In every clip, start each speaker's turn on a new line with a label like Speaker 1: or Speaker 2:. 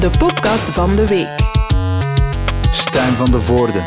Speaker 1: de podcast van de week.
Speaker 2: Stijn van de Voorde.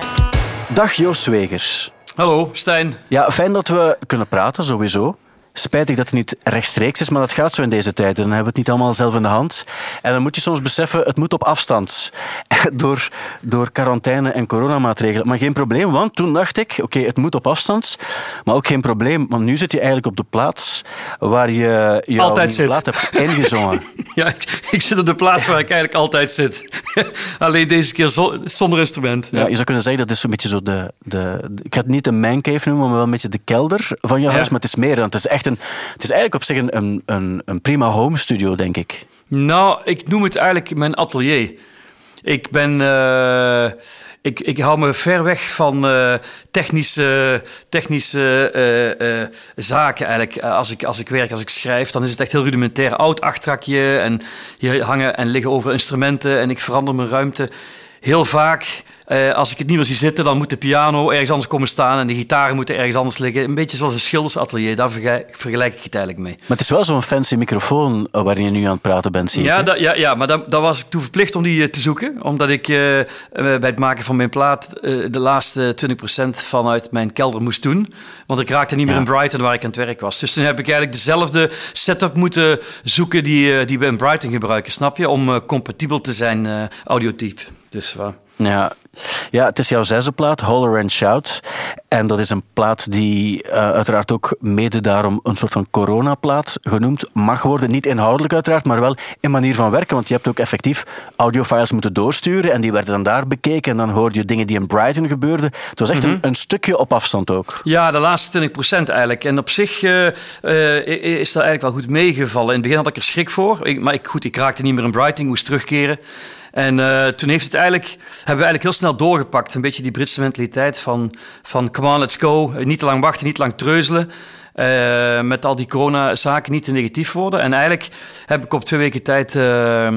Speaker 2: Dag Joost Zwegers.
Speaker 3: Hallo, Stijn.
Speaker 2: Ja, fijn dat we kunnen praten, sowieso. Spijtig dat het niet rechtstreeks is, maar dat gaat zo in deze tijden. Dan hebben we het niet allemaal zelf in de hand. En dan moet je soms beseffen, het moet op afstand. Door, door quarantaine en coronamaatregelen. Maar geen probleem, want toen dacht ik, oké, het moet op afstand. Maar ook geen probleem, want nu zit je eigenlijk op de plaats waar je jouw
Speaker 3: Altijd zit.
Speaker 2: plaat hebt ingezongen.
Speaker 3: Ja, ik, ik zit op de plaats waar ik eigenlijk altijd zit. Alleen deze keer zo- zonder instrument.
Speaker 2: Ja, je zou kunnen zeggen dat is zo'n beetje zo de, de, de- Ik ga het niet de mancave noemen, maar wel een beetje de kelder van je huis. Maar het is meer dan. Het is echt Het is eigenlijk op zich een, een, een, prima home studio, denk ik.
Speaker 3: Nou, ik noem het eigenlijk mijn atelier. Ik ben... eh, ik, ik hou me ver weg van eh, technische, technische eh, zaken eigenlijk. Als ik, als ik werk, als ik schrijf, dan is het echt heel rudimentair. Oud achtrakje en hier hangen en liggen over instrumenten en ik verander mijn ruimte. Heel vaak, eh, als ik het niet meer zie zitten, dan moet de piano ergens anders komen staan en de gitaren moeten ergens anders liggen. Een beetje zoals een schildersatelier, daar vergelijk, ik het eigenlijk mee.
Speaker 2: Maar het is wel zo'n fancy microfoon eh, waarin je nu aan het praten bent, zie.
Speaker 3: Ja, ja, ja maar daar daar was ik toe verplicht om die eh, te zoeken. Omdat ik bij het maken van mijn plaat de laatste 20% vanuit mijn kelder moest doen. Want ik raakte niet meer
Speaker 2: Ja.
Speaker 3: in Brighton waar ik aan het werk was. Dus toen heb ik eigenlijk dezelfde setup moeten zoeken die, die we in Brighton gebruiken, snap je? Om compatibel te zijn auditief. Dus
Speaker 2: Ja. Ja, het is jouw zesde plaat, Holler and Shout. En dat is een plaat die eh, uiteraard ook mede daarom een soort van coronaplaat genoemd mag worden. Niet inhoudelijk uiteraard, maar wel in manier van werken. Want je hebt ook effectief audiofiles moeten doorsturen en die werden dan daar bekeken. En dan hoorde je dingen die in Brighton gebeurden. Het was echt een, een stukje op afstand ook.
Speaker 3: Ja, de laatste 20% eigenlijk. En op zich eh, eh, is dat eigenlijk wel goed meegevallen. In het begin had ik er schrik voor. Ik, maar ik, goed, ik raakte niet meer in Brighton, ik moest terugkeren. En eh, toen heeft het eigenlijk, hebben we eigenlijk heel snel doorgepakt. Een beetje die Britse mentaliteit van, van come on, let's go. Niet te lang wachten, niet te lang treuzelen. Eh, met al die corona-zaken niet te negatief worden. En eigenlijk heb ik op twee weken tijd... eh,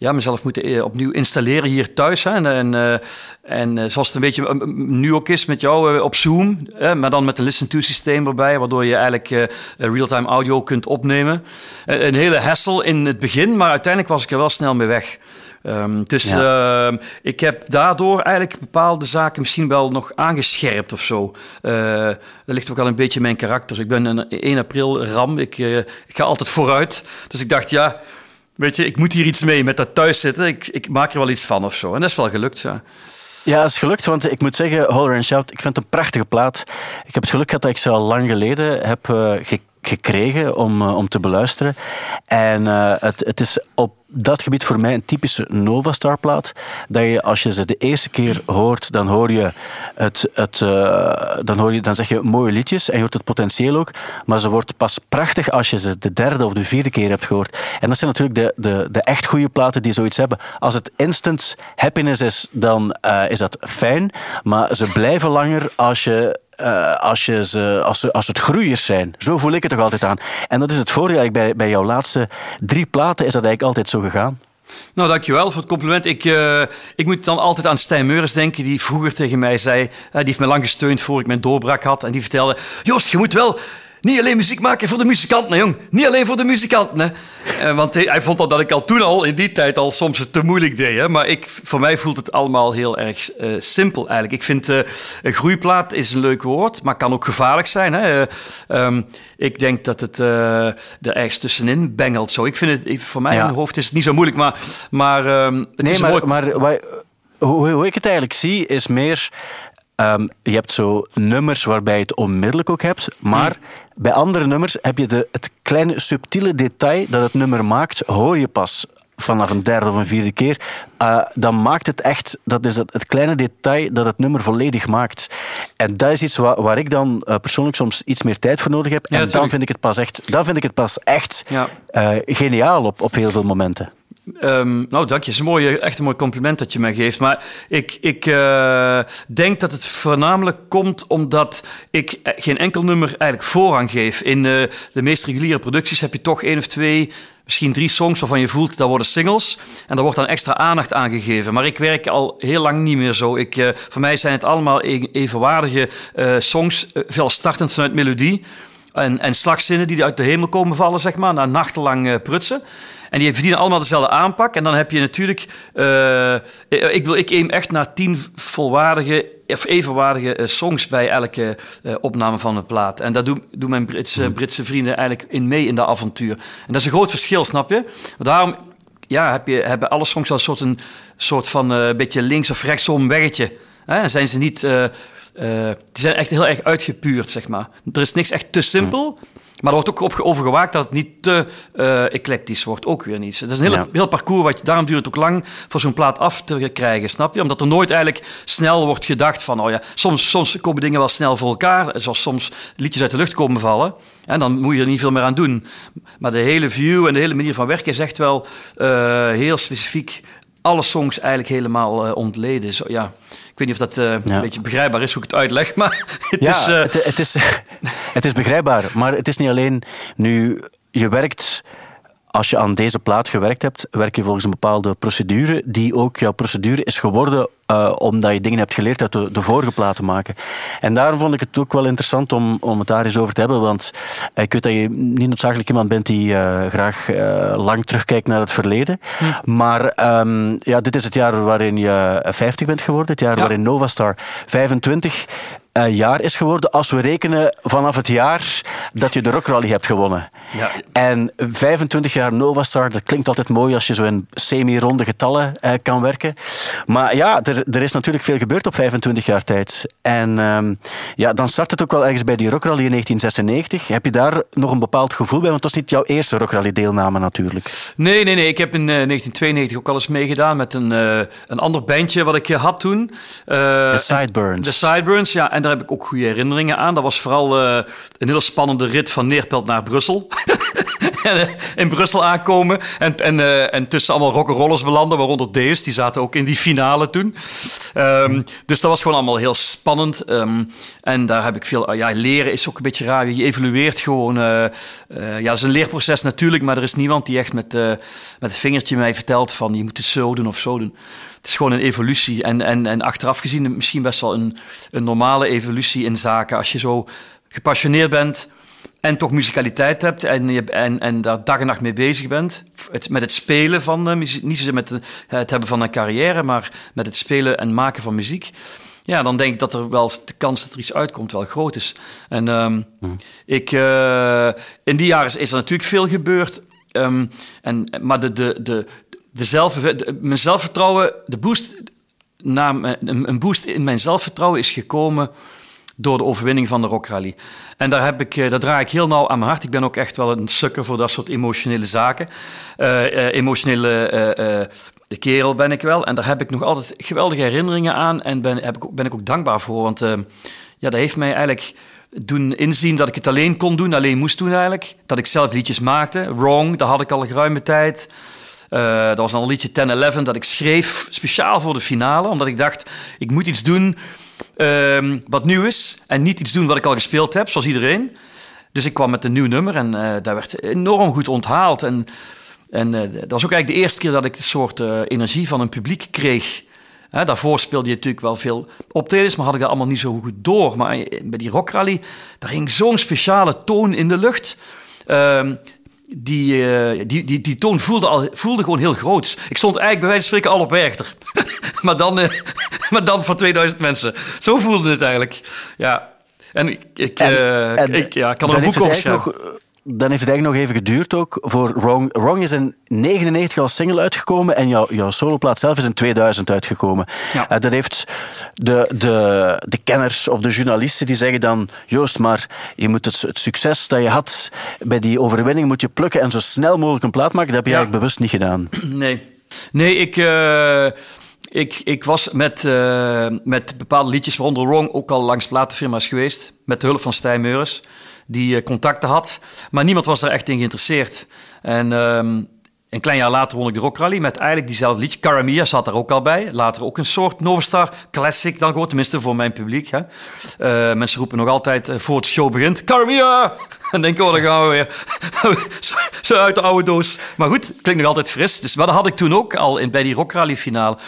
Speaker 3: ja, mezelf moeten eh, opnieuw installeren hier thuis. Hè. En, en, eh, eh, zoals het een beetje eh, nu ook is met jou eh, op Zoom, maar dan met een listen-to-systeem erbij, waardoor je eigenlijk eh, real-time audio kunt opnemen. Eh, een hele hassle in het begin, maar uiteindelijk was ik er wel snel mee weg. Ehm, dus ehm, ik heb daardoor eigenlijk bepaalde zaken misschien wel nog aangescherpt of zo. Eh, dat ligt ook wel een beetje in mijn karakter. Ik ben een 1 april ram, ik, eh, ik ga altijd vooruit. Dus ik dacht, ja, Weet je, ik moet hier iets mee met dat thuiszitten. Ik, ik maak er wel iets van of zo. En dat is wel gelukt, ja.
Speaker 2: Ja, het is gelukt, want ik moet zeggen, Holler and Shout, ik vind het een prachtige plaat. Ik heb het geluk gehad dat ik ze al lang geleden heb ge- gekregen om, eh, om te beluisteren. En eh, het, het is op dat gebied voor mij een typische Nova Star plaat. Dat je, als je ze de eerste keer hoort, dan hoor je het, het eh, dan, hoor je, dan zeg je mooie liedjes en je hoort het potentieel ook. Maar ze wordt pas prachtig als je ze de derde of de vierde keer hebt gehoord. En dat zijn natuurlijk de, de, de echt goede platen die zoiets hebben. Als het instant happiness is, dan is dat fijn. Maar ze blijven langer als je eh, als, je ze, als, ze, als het groeiers zijn. Zo voel ik het toch altijd aan. En dat is het voordeel bij, bij jouw laatste drie platen, is dat eigenlijk altijd zo gegaan.
Speaker 3: Nou, dankjewel voor het compliment. Ik, eh, ik moet dan altijd aan Stijn Meurens denken, die vroeger tegen mij zei... eh, die heeft me lang gesteund voor ik mijn doorbraak had. En die vertelde, Joost, je moet wel niet alleen muziek maken voor de muzikanten, hè, jong. Niet alleen voor de muzikanten, hè. Eh, want hij, hij vond al dat ik al toen al, in die tijd al, soms het te moeilijk deed. Hè. Maar ik, voor mij voelt het allemaal heel erg eh, simpel eigenlijk. Ik vind eh, een groeiplaat is een leuk woord, maar kan ook gevaarlijk zijn. Hè. Eh, ehm, ik denk dat het eh, er ergens tussenin bengelt. Zo. Ik vind het, ik- voor mij
Speaker 2: Ja.
Speaker 3: in mijn hoofd is het niet zo moeilijk, maar, maar ehm, het
Speaker 2: nee,
Speaker 3: is
Speaker 2: maar,
Speaker 3: mooi.
Speaker 2: maar wij- hoe, hoe ik het eigenlijk zie, is meer... ehm, je hebt zo nummers waarbij je het onmiddellijk ook hebt, maar bij andere nummers heb je de, het kleine subtiele detail dat het nummer maakt, hoor je pas vanaf een derde of een vierde keer. Eh, dan maakt het echt, dat is het, het kleine detail dat het nummer volledig maakt. En dat is iets waar, waar ik dan eh, persoonlijk soms iets meer tijd voor nodig heb. en dan vind ik het pas echt, dan vind ik het pas echt
Speaker 3: Ja.
Speaker 2: eh, geniaal op, op heel veel momenten.
Speaker 3: Ehm, nou, dank je. Het is een mooie, echt een mooi compliment dat je mij geeft. Maar ik, ik eh, denk dat het voornamelijk komt omdat ik eh, geen enkel nummer eigenlijk voorrang geef. In eh, de meest reguliere producties heb je toch één of twee, misschien drie songs waarvan je voelt dat worden singles. En daar wordt dan extra aandacht aan gegeven. Maar ik werk al heel lang niet meer zo. Ik, voor mij zijn het allemaal e- evenwaardige songs, veel startend vanuit melodie. En, en slagzinnen die uit de hemel komen vallen, zeg maar, na nachtenlang uh, prutsen. En die verdienen allemaal dezelfde aanpak. En dan heb je natuurlijk... Uh, ik, wil, ik aim echt naar tien volwaardige of evenwaardige songs bij elke opname van een plaat. En daar doen, doen mijn Britse, hmm. Britse vrienden eigenlijk in mee in dat avontuur. En dat is een groot verschil, snap je? daarom ja, heb je, hebben alle songs wel een soort, een soort van uh, beetje links of rechtsom weggetje. Hè? Zijn ze niet... Uh, die zijn echt heel erg uitgepuurd, zeg maar. Er is niks echt te simpel. Maar er wordt ook op over gewaakt dat het niet te uh, eclectisch wordt. Ook weer niet. Het is een heel, heel parcours. Wat je, daarom duurt het ook lang voor zo'n plaat af te krijgen, snap je? Omdat er nooit eigenlijk snel wordt gedacht van... Oh ja, soms, soms komen dingen wel snel voor elkaar. Zoals soms liedjes uit de lucht komen vallen. En dan moet je er niet veel meer aan doen. Maar de hele view en de hele manier van werken is echt wel uh, heel specifiek alle songs eigenlijk helemaal uh, ontleden. Zo, ja. Ik weet niet of dat uh, een beetje begrijpbaar is hoe ik het uitleg, maar het
Speaker 2: ja,
Speaker 3: is... Uh...
Speaker 2: Het, het, is het is begrijpbaar, maar het is niet alleen... Nu, je werkt als je aan deze plaat gewerkt hebt, werk je volgens een bepaalde procedure, die ook jouw procedure is geworden uh, omdat je dingen hebt geleerd uit de, de, vorige platen maken. En daarom vond ik het ook wel interessant om, om het daar eens over te hebben, want ik weet dat je niet noodzakelijk iemand bent die uh, graag uh, lang terugkijkt naar het verleden. Hm. Maar um, ja, dit is het jaar waarin je 50 bent geworden, het jaar ja. waarin Novastar 25 uh, jaar is geworden als we rekenen vanaf het jaar dat je de Rock Rally hebt gewonnen. Ja. En 25 jaar Novastar, dat klinkt altijd mooi als je zo in semi-ronde getallen uh, kan werken. Maar ja, er, er, is natuurlijk veel gebeurd op 25 jaar tijd. En um, ja, dan start het ook wel ergens bij die Rock Rally in 1996. Heb je daar nog een bepaald gevoel bij? Want het was niet jouw eerste Rock Rally deelname natuurlijk.
Speaker 3: Nee, nee, nee. Ik heb in uh, 1992 ook al eens meegedaan met een, een ander bandje wat ik had toen.
Speaker 2: De Sideburns.
Speaker 3: De Sideburns, ja. En daar heb ik ook goede herinneringen aan. Dat was vooral een hele spannende rit van Neerpelt naar Brussel. Eh, in Brussel aankomen en, en, uh, en tussen allemaal rock'n'rollers belanden, waaronder Deus. Die zaten ook in die finale toen. Um, dus dat was gewoon allemaal heel spannend. Um, en daar heb ik veel... ja, leren is ook een beetje raar. Je evolueert gewoon. Uh, ja, dat is een leerproces natuurlijk, maar er is niemand die echt met, met het vingertje mij vertelt van je moet het zo doen of zo doen het is gewoon een evolutie. En, en, en achteraf gezien misschien best wel een, een normale evolutie in zaken. Als je zo gepassioneerd bent en toch muzikaliteit hebt en, je, en, en daar dag en nacht mee bezig bent. Het, met het spelen van uh, muziek. Niet zozeer met het hebben van een carrière, maar met het spelen en maken van muziek. Ja, dan denk ik dat er wel de kans dat er iets uitkomt wel groot is. En um, ik, uh, in die jaren is, is er natuurlijk veel gebeurd. Um, en, maar de, de, de, de zelf, mijn zelfvertrouwen, de boost, naar, een boost in mijn zelfvertrouwen is gekomen door de overwinning van de Rock Rally. En daar, heb ik, eh, draai ik heel nauw aan mijn hart. Ik ben ook echt wel een sukker voor dat soort emotionele zaken. Uh, uh, emotionele uh, kerel ben ik wel. En daar heb ik nog altijd geweldige herinneringen aan. En ben, heb ik, ben ik ook dankbaar voor. Want ja, dat heeft mij eigenlijk doen inzien dat ik het alleen kon doen, alleen moest doen eigenlijk. Dat ik zelf liedjes maakte. Wrong, dat had ik al geruime tijd. Uh, dat was al een liedje 10-11 dat ik schreef speciaal voor de finale. Omdat ik dacht, ik moet iets doen uh, wat nieuw is. En niet iets doen wat ik al gespeeld heb, zoals iedereen. Dus ik kwam met een nieuw nummer en uh, dat werd enorm goed onthaald. En, en uh, dat was ook eigenlijk de eerste keer dat ik een soort energie van een publiek kreeg. daarvoor speelde je natuurlijk wel veel optredens, maar had ik dat allemaal niet zo goed door. Maar bij die rockrally, daar hing zo'n speciale toon in de lucht. Die, uh, die, die, die toon voelde, al, voelde gewoon heel groot. Ik stond eigenlijk bij wijze van spreken al op Werchter. maar, dan, uh, maar dan voor 2000 mensen. Zo voelde het eigenlijk. Ja. En ik, ik, en, uh, en, ik ja, kan er een boek over schrijven
Speaker 2: dan heeft het eigenlijk nog even geduurd ook voor Wrong. Wrong is in 99 als single uitgekomen en jouw, jouw soloplaat zelf is in 2000 uitgekomen. Ja. Uh, dat heeft de, de, de kenners of de journalisten die zeggen dan, Joost, maar je moet het, het succes dat je had bij die overwinning moet je plukken en zo snel mogelijk een plaat maken. Dat heb je ja. eigenlijk bewust niet gedaan.
Speaker 3: Nee. Nee, ik... Uh... Ik, ik was met, uh, met bepaalde liedjes, waaronder Wrong, ook al langs platenfirma's geweest. Met de hulp van Stijn Meurs die eh, contacten had. Maar niemand was er echt in geïnteresseerd. En um, een klein jaar later won ik de Rock Rally met eigenlijk diezelfde liedje. Caramia zat er ook al bij. Later ook een soort Novastar Classic dan gewoon, tenminste voor mijn publiek. Hè. Uh, mensen roepen nog altijd uh, voor het show begint, Caramia! En denken, oh, dan gaan we weer zo uit de oude doos. Maar goed, klinkt nog altijd fris. Dus, maar dat had ik toen ook al in, bij die Rock Rally finale.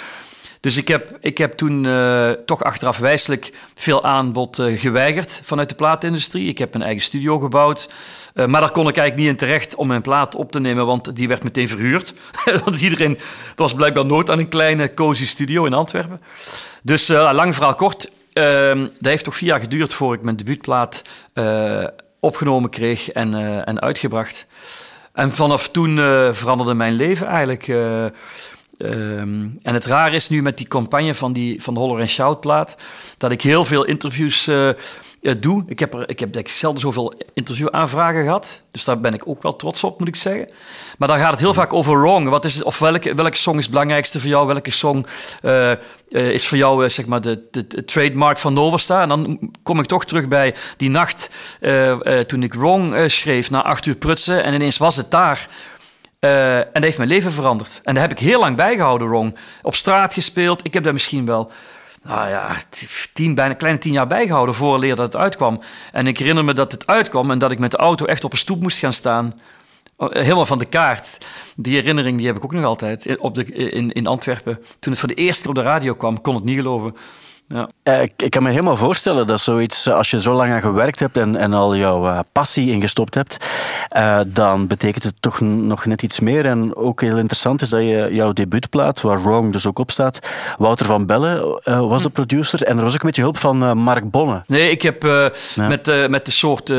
Speaker 3: Dus ik heb, ik heb toen uh, toch achteraf wijselijk veel aanbod uh, geweigerd vanuit de plaatindustrie. Ik heb een eigen studio gebouwd. Uh, maar daar kon ik eigenlijk niet in terecht om mijn plaat op te nemen, want die werd meteen verhuurd. want iedereen was blijkbaar nood aan een kleine cozy studio in Antwerpen. Dus lang verhaal kort, ehm, dat heeft toch vier jaar geduurd voor ik mijn debuutplaat opgenomen kreeg en, en uitgebracht. En vanaf toen veranderde mijn leven eigenlijk. Ehm, en het raar is nu met die campagne van, die, van de Holler en Shout plaat, dat ik heel veel interviews uh, doe. Ik heb, ik heb denk zelden zoveel interviewaanvragen gehad. Dus daar ben ik ook wel trots op, moet ik zeggen. Maar dan gaat het heel vaak over wrong. Wat is, of welke, welke song is het belangrijkste voor jou? Welke song uh, is voor jou zeg maar de, de, trademark van Novasta? En dan kom ik toch terug bij die nacht toen ik wrong schreef na acht uur prutsen. En ineens was het daar. Uh, en dat heeft mijn leven veranderd. En daar heb ik heel lang bijgehouden, Rong. Op straat gespeeld. Ik heb daar misschien wel, nou ja, tien, bijna kleine tien jaar bijgehouden voor leer dat het uitkwam. En ik herinner me dat het uitkwam en dat ik met de auto echt op een stoep moest gaan staan. Oh, helemaal van de kaart. Die herinnering die heb ik ook nog altijd op de, in, in Antwerpen. Toen het voor de eerste keer op de radio kwam, kon het niet geloven.
Speaker 2: Ja. Eh, ik, ik, kan me helemaal voorstellen dat zoiets, eh, als je zo lang aan gewerkt hebt en, en al jouw uh, passie ingestopt hebt, uh, dan betekent het toch nog net iets meer. En ook heel interessant is dat je jouw debuutplaat, waar Wrong dus ook op staat, Wouter van Bellen was de hm. producer en er was ook een beetje hulp van Mark Bonne.
Speaker 3: Nee, ik heb ja. met, met de soort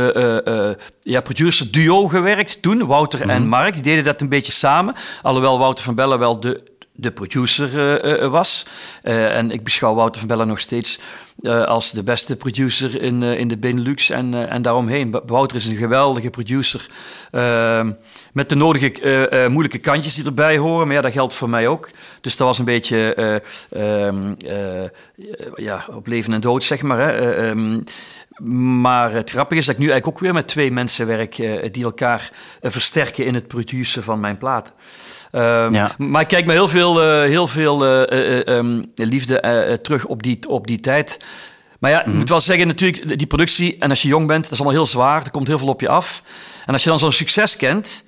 Speaker 3: ja, producer duo gewerkt toen, Wouter en mhm. Mark. Die deden dat een beetje samen. Alhoewel Wouter van Bellen wel de de producer uh, was. Uh, en ik beschouw Wouter van Bellen nog steeds als de beste producer in, in de Benelux en, en daaromheen. Wouter is een geweldige producer ehm, met de nodige moeilijke kantjes die erbij horen. Maar ja, dat geldt voor mij ook. Dus dat was een beetje ehm, ja, op leven en dood, zeg maar. Hè. Ehm, maar het grappige is dat ik nu eigenlijk ook weer met twee mensen werk die elkaar versterken in het produceren van mijn plaat. Ehm, ja. Maar ik kijk me heel veel, uh, heel veel uh, um, liefde terug op die, op die tijd. Maar ja, ik mhm. moet wel zeggen, natuurlijk, die productie, en als je jong bent, dat is allemaal heel zwaar. Er komt heel veel op je af. En als je dan zo'n succes kent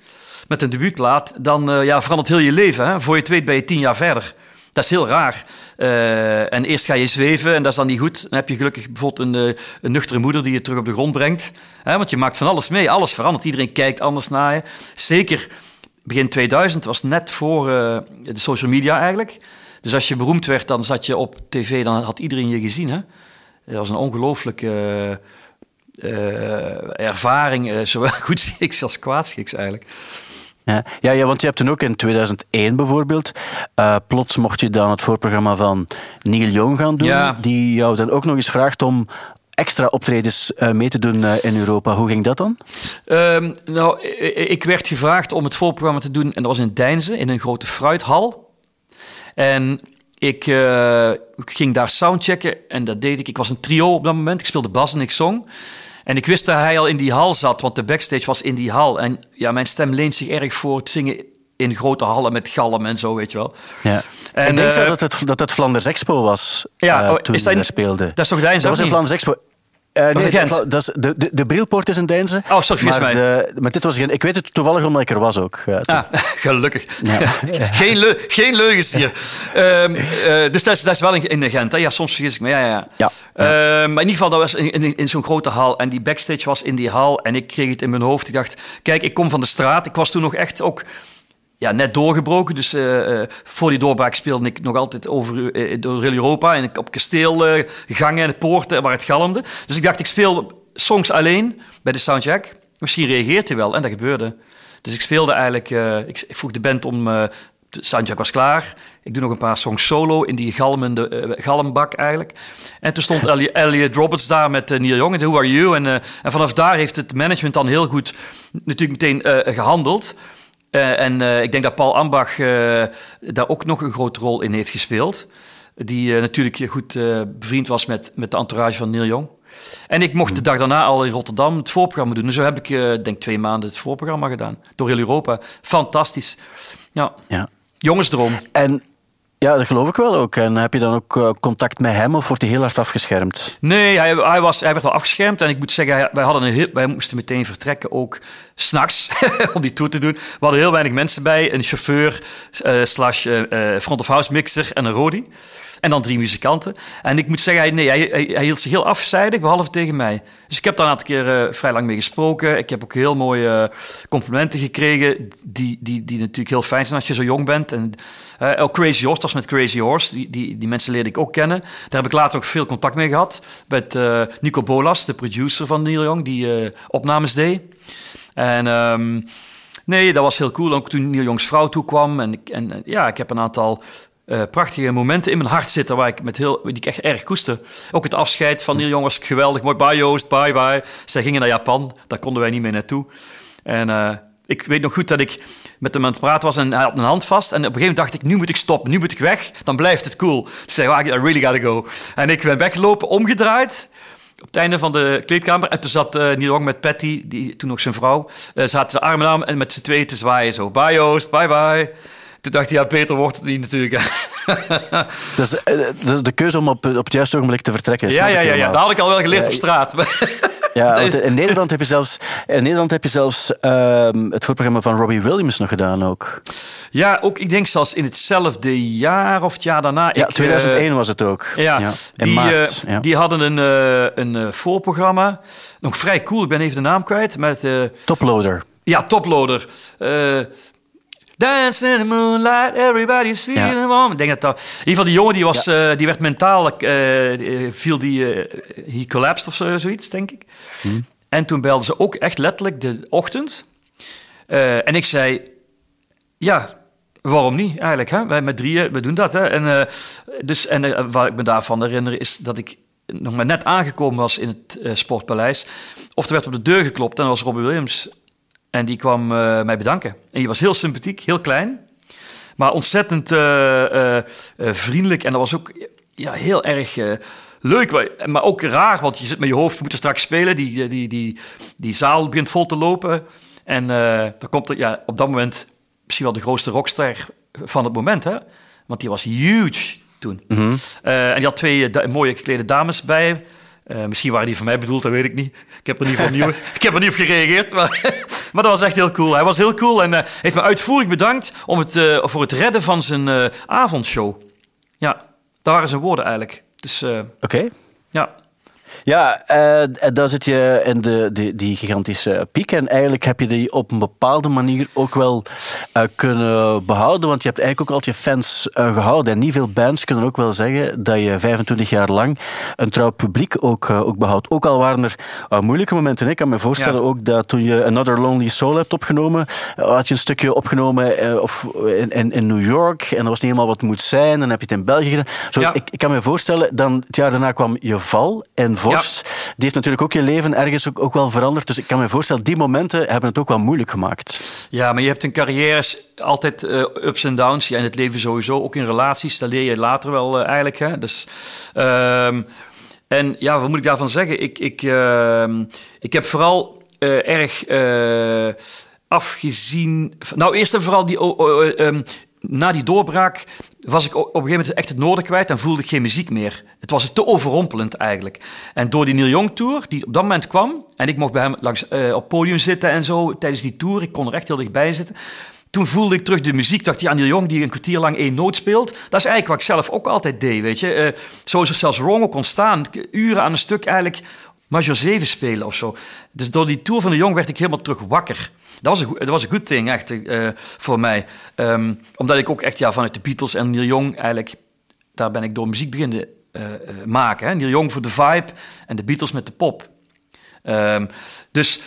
Speaker 3: met een debuutplaat, dan ja, verandert heel je leven. Hè? Voor je het weet ben je tien jaar verder. Dat is heel raar. Uh, en eerst ga je zweven en dat is dan niet goed. Dan heb je gelukkig bijvoorbeeld een, een nuchtere moeder die je terug op de grond brengt. Want je maakt van alles mee. Alles verandert. Iedereen kijkt anders naar je. Zeker begin 2000 was net voor uh, de social media eigenlijk. Dus als je beroemd werd, dan zat je op tv, dan had iedereen je gezien. Hè? Dat was een ongelooflijke ervaring, zowel goedschiks als kwaadschiks eigenlijk.
Speaker 2: Ja, ja, ja, want je hebt toen ook in 2001 bijvoorbeeld, uh, plots mocht je dan het voorprogramma van Neil Young gaan doen, ja. die jou dan ook nog eens vraagt om extra optredens uh, mee te doen uh, in Europa. Hoe ging dat dan?
Speaker 3: Um, nou, ik werd gevraagd om het voorprogramma te doen en dat was in Deinzen, in een grote fruithal. En ik uh, ging daar soundchecken en dat deed ik. Ik was een trio op dat moment. Ik speelde bas en ik zong. En ik wist dat hij al in die hal zat, want de backstage was in die hal. En ja, mijn stem leent zich erg voor het zingen in grote hallen met galm en zo, weet je wel.
Speaker 2: Ja. En, ik denk uh, dat, het, dat het Flanders Expo was ja, uh, toen is dat, speelde.
Speaker 3: Dat is toch?
Speaker 2: Dat was in Flanders Expo. Uh, nee, dat, dat is, de, de, de Brilpoort is een Deinze.
Speaker 3: Oh, sorry, maar, mij. De,
Speaker 2: maar dit was geen, ik weet het toevallig omdat ik er was ook.
Speaker 3: Uh, ah, gelukkig. Ja. geen, leu, geen leugens hier. um, uh, dus dat is, dat is wel in, in Gent. Hè? Ja, soms vergis ik me. Ja, ja, ja. Uh, maar in ieder geval, dat was in, in, in zo'n grote hal. En die backstage was in die hal. En ik kreeg het in mijn hoofd. Ik dacht, kijk, ik kom van de straat. Ik was toen nog echt ook ja, net doorgebroken. Dus uh, voor die doorbraak speelde ik nog altijd over, uh, door heel Europa. En op kasteelgangen en poorten waar het galmde. Dus ik dacht, ik speel songs alleen bij de soundcheck. Misschien reageert hij wel. En dat gebeurde. Dus ik speelde eigenlijk... Ik, ik, vroeg de band om... de soundcheck was klaar. Ik doe nog een paar songs solo in die galmende galmbak eigenlijk. En toen stond Elliot Roberts daar met Neil Young. Who Are You? En, en vanaf daar heeft het management dan heel goed natuurlijk meteen gehandeld. Uh, en uh, ik denk dat Paul Ambach uh, daar ook nog een grote rol in heeft gespeeld. Die natuurlijk goed bevriend was met, met de entourage van Neil Young. En ik mocht de dag daarna al in Rotterdam het voorprogramma doen. Dus zo heb ik, denk twee maanden het voorprogramma gedaan. Door heel Europa. Fantastisch. Ja. ja. Jongensdroom.
Speaker 2: En Ja, dat geloof ik wel ook. En heb je dan ook uh, contact met hem of wordt hij heel hard afgeschermd?
Speaker 3: Nee, hij, hij, was, hij werd wel afgeschermd. En ik moet zeggen, wij, hadden een wij moesten meteen vertrekken, ook s'nachts, om die tour te doen. We hadden heel weinig mensen bij. Een chauffeur, uh, slash uh, front of house mixer en een rodi. En dan drie muzikanten. En ik moet zeggen, nee, hij, hij, hij hield zich heel afzijdig, behalve tegen mij. Dus ik heb daar een aantal keer uh, vrij lang mee gesproken. Ik heb ook heel mooie complimenten gekregen, die, die, die natuurlijk heel fijn zijn als je zo jong bent. En uh, Crazy Horse, dat was met Crazy Horse. Die, die, die mensen leerde ik ook kennen. Daar heb ik later ook veel contact mee gehad. Met Nico Bolas, de producer van Neil Young, die opnames deed. En... Um, Nee, dat was heel cool. Ook toen Neil Young's vrouw toekwam. En, en ja, ik heb een aantal uh, prachtige momenten in mijn hart zitten waar ik met heel, die ik echt erg koester. Ook het afscheid van Young was geweldig. Mooi, bye Joost, bye bye. Zij gingen naar Japan, daar konden wij niet meer naartoe. En uh, ik weet nog goed dat ik met hem aan het praten was en hij had mijn hand vast. En op een gegeven moment dacht ik, nu moet ik stoppen, nu moet ik weg. Dan blijft het cool. Dus zei, oh, I really gotta go. En ik ben weggelopen, omgedraaid op het einde van de kleedkamer. En toen zat uh, Neil Young met Patty, die, toen nog zijn vrouw. Uh, zaten ze arm in arm en met z'n tweeën te zwaaien zo. Bye Joost, bye bye. Toen dacht hij, ja, beter wordt het niet natuurlijk.
Speaker 2: dus, de keuze om op, op het juiste ogenblik te vertrekken.
Speaker 3: Ja, ja, ja, ja, dat had ik al wel geleerd op straat.
Speaker 2: Ja, in Nederland heb je zelfs, in Nederland heb je zelfs uh, het voorprogramma van Robbie Williams nog gedaan ook.
Speaker 3: Ja, ook ik denk zelfs in hetzelfde jaar of het jaar daarna.
Speaker 2: Ja, 2001 uh, was het ook.
Speaker 3: Ja, ja in die, maart. Uh, die hadden een, een voorprogramma. Nog vrij cool, ik ben even de naam kwijt. Met,
Speaker 2: Toploader.
Speaker 3: Ja, Toploader. Dance in the moonlight, everybody's feeling ja. warm. Ik denk dat dat... In ieder geval, die jongen die, was, ja. uh, die werd mentaal... Uh, viel die... Uh, he collapsed of zo, zoiets, denk ik. Hmm. En toen belden ze ook echt letterlijk de ochtend. en ik zei... Ja, waarom niet eigenlijk? Hè? Wij met drieën, we doen dat. Hè? En, dus, en wat ik me daarvan herinner is dat ik nog maar net aangekomen was in het Sportpaleis. Of er werd op de deur geklopt en dat was Robbie Williams en die kwam uh, mij bedanken. En die was heel sympathiek, heel klein. Maar ontzettend uh, uh, vriendelijk. En dat was ook ja, heel erg leuk. Maar ook raar, want je zit met je hoofd, we moeten straks spelen. Die, die, die, die zaal begint vol te lopen. En dan komt er ja, op dat moment misschien wel de grootste rockster van het moment. Hè? Want die was huge toen. Mm -hmm. en die had twee mooie geklede dames bij uh, misschien waren die voor mij bedoeld, dat weet ik niet. Ik heb er niet, van nieuw, ik heb er niet op gereageerd. Maar, maar dat was echt heel cool. Hij was heel cool en uh, heeft me uitvoerig bedankt om het, uh, voor het redden van zijn avondshow. Ja, daar waren zijn woorden eigenlijk. Dus,
Speaker 2: Oké. Okay.
Speaker 3: Ja.
Speaker 2: Ja, uh, daar zit je in de, die, die gigantische piek. En eigenlijk heb je die op een bepaalde manier ook wel uh, kunnen behouden. Want je hebt eigenlijk ook altijd je fans uh, gehouden. En niet veel bands kunnen ook wel zeggen dat je 25 jaar lang een trouw publiek ook, ook behoudt. Ook al waren er moeilijke momenten. Ik kan me voorstellen ja. ook dat toen je Another Lonely Soul hebt opgenomen, had je een stukje opgenomen of in, in, in, New York. En dat was niet helemaal wat het moet zijn. En dan heb je het in België gedaan. Zo, ja. ik, ik, kan me voorstellen, dan het jaar daarna kwam je val en Vorst. Ja. Die heeft natuurlijk ook je leven ergens ook, ook, wel veranderd. Dus ik kan me voorstellen, die momenten hebben het ook wel moeilijk gemaakt.
Speaker 3: Ja, maar je hebt een carrière altijd uh, ups en downs. Ja, in het leven sowieso, ook in relaties. Dat leer je later wel uh, eigenlijk. Hè? Dus, uh, en ja, wat moet ik daarvan zeggen? Ik, ik, ehm, ik heb vooral uh, erg afgezien... Nou, eerst en vooral die... Um, na die doorbraak was ik op een gegeven moment echt het noorden kwijt en voelde ik geen muziek meer. Het was te overrompelend eigenlijk. En door die Neil Young Tour, die op dat moment kwam, en ik mocht bij hem langs, uh, op podium zitten en zo tijdens die tour, ik kon er echt heel dichtbij zitten. Toen voelde ik terug de muziek, dacht ja, Neil Young die een kwartier lang één noot speelt. Dat is eigenlijk wat ik zelf ook altijd deed, weet je. Uh, zo is er zelfs Wrong ook ontstaan. Uren aan een stuk eigenlijk Major 7 spelen of zo. Dus door die tour van de Jong werd ik helemaal terug wakker. Dat was een, dat was een goed ding, echt, uh, voor mij. Um, omdat ik ook echt ja, vanuit de Beatles en Neil Young eigenlijk... Daar ben ik door muziek beginnen uh, uh, maken. Hè? Neil Young voor de vibe en de Beatles met de pop. Um, dus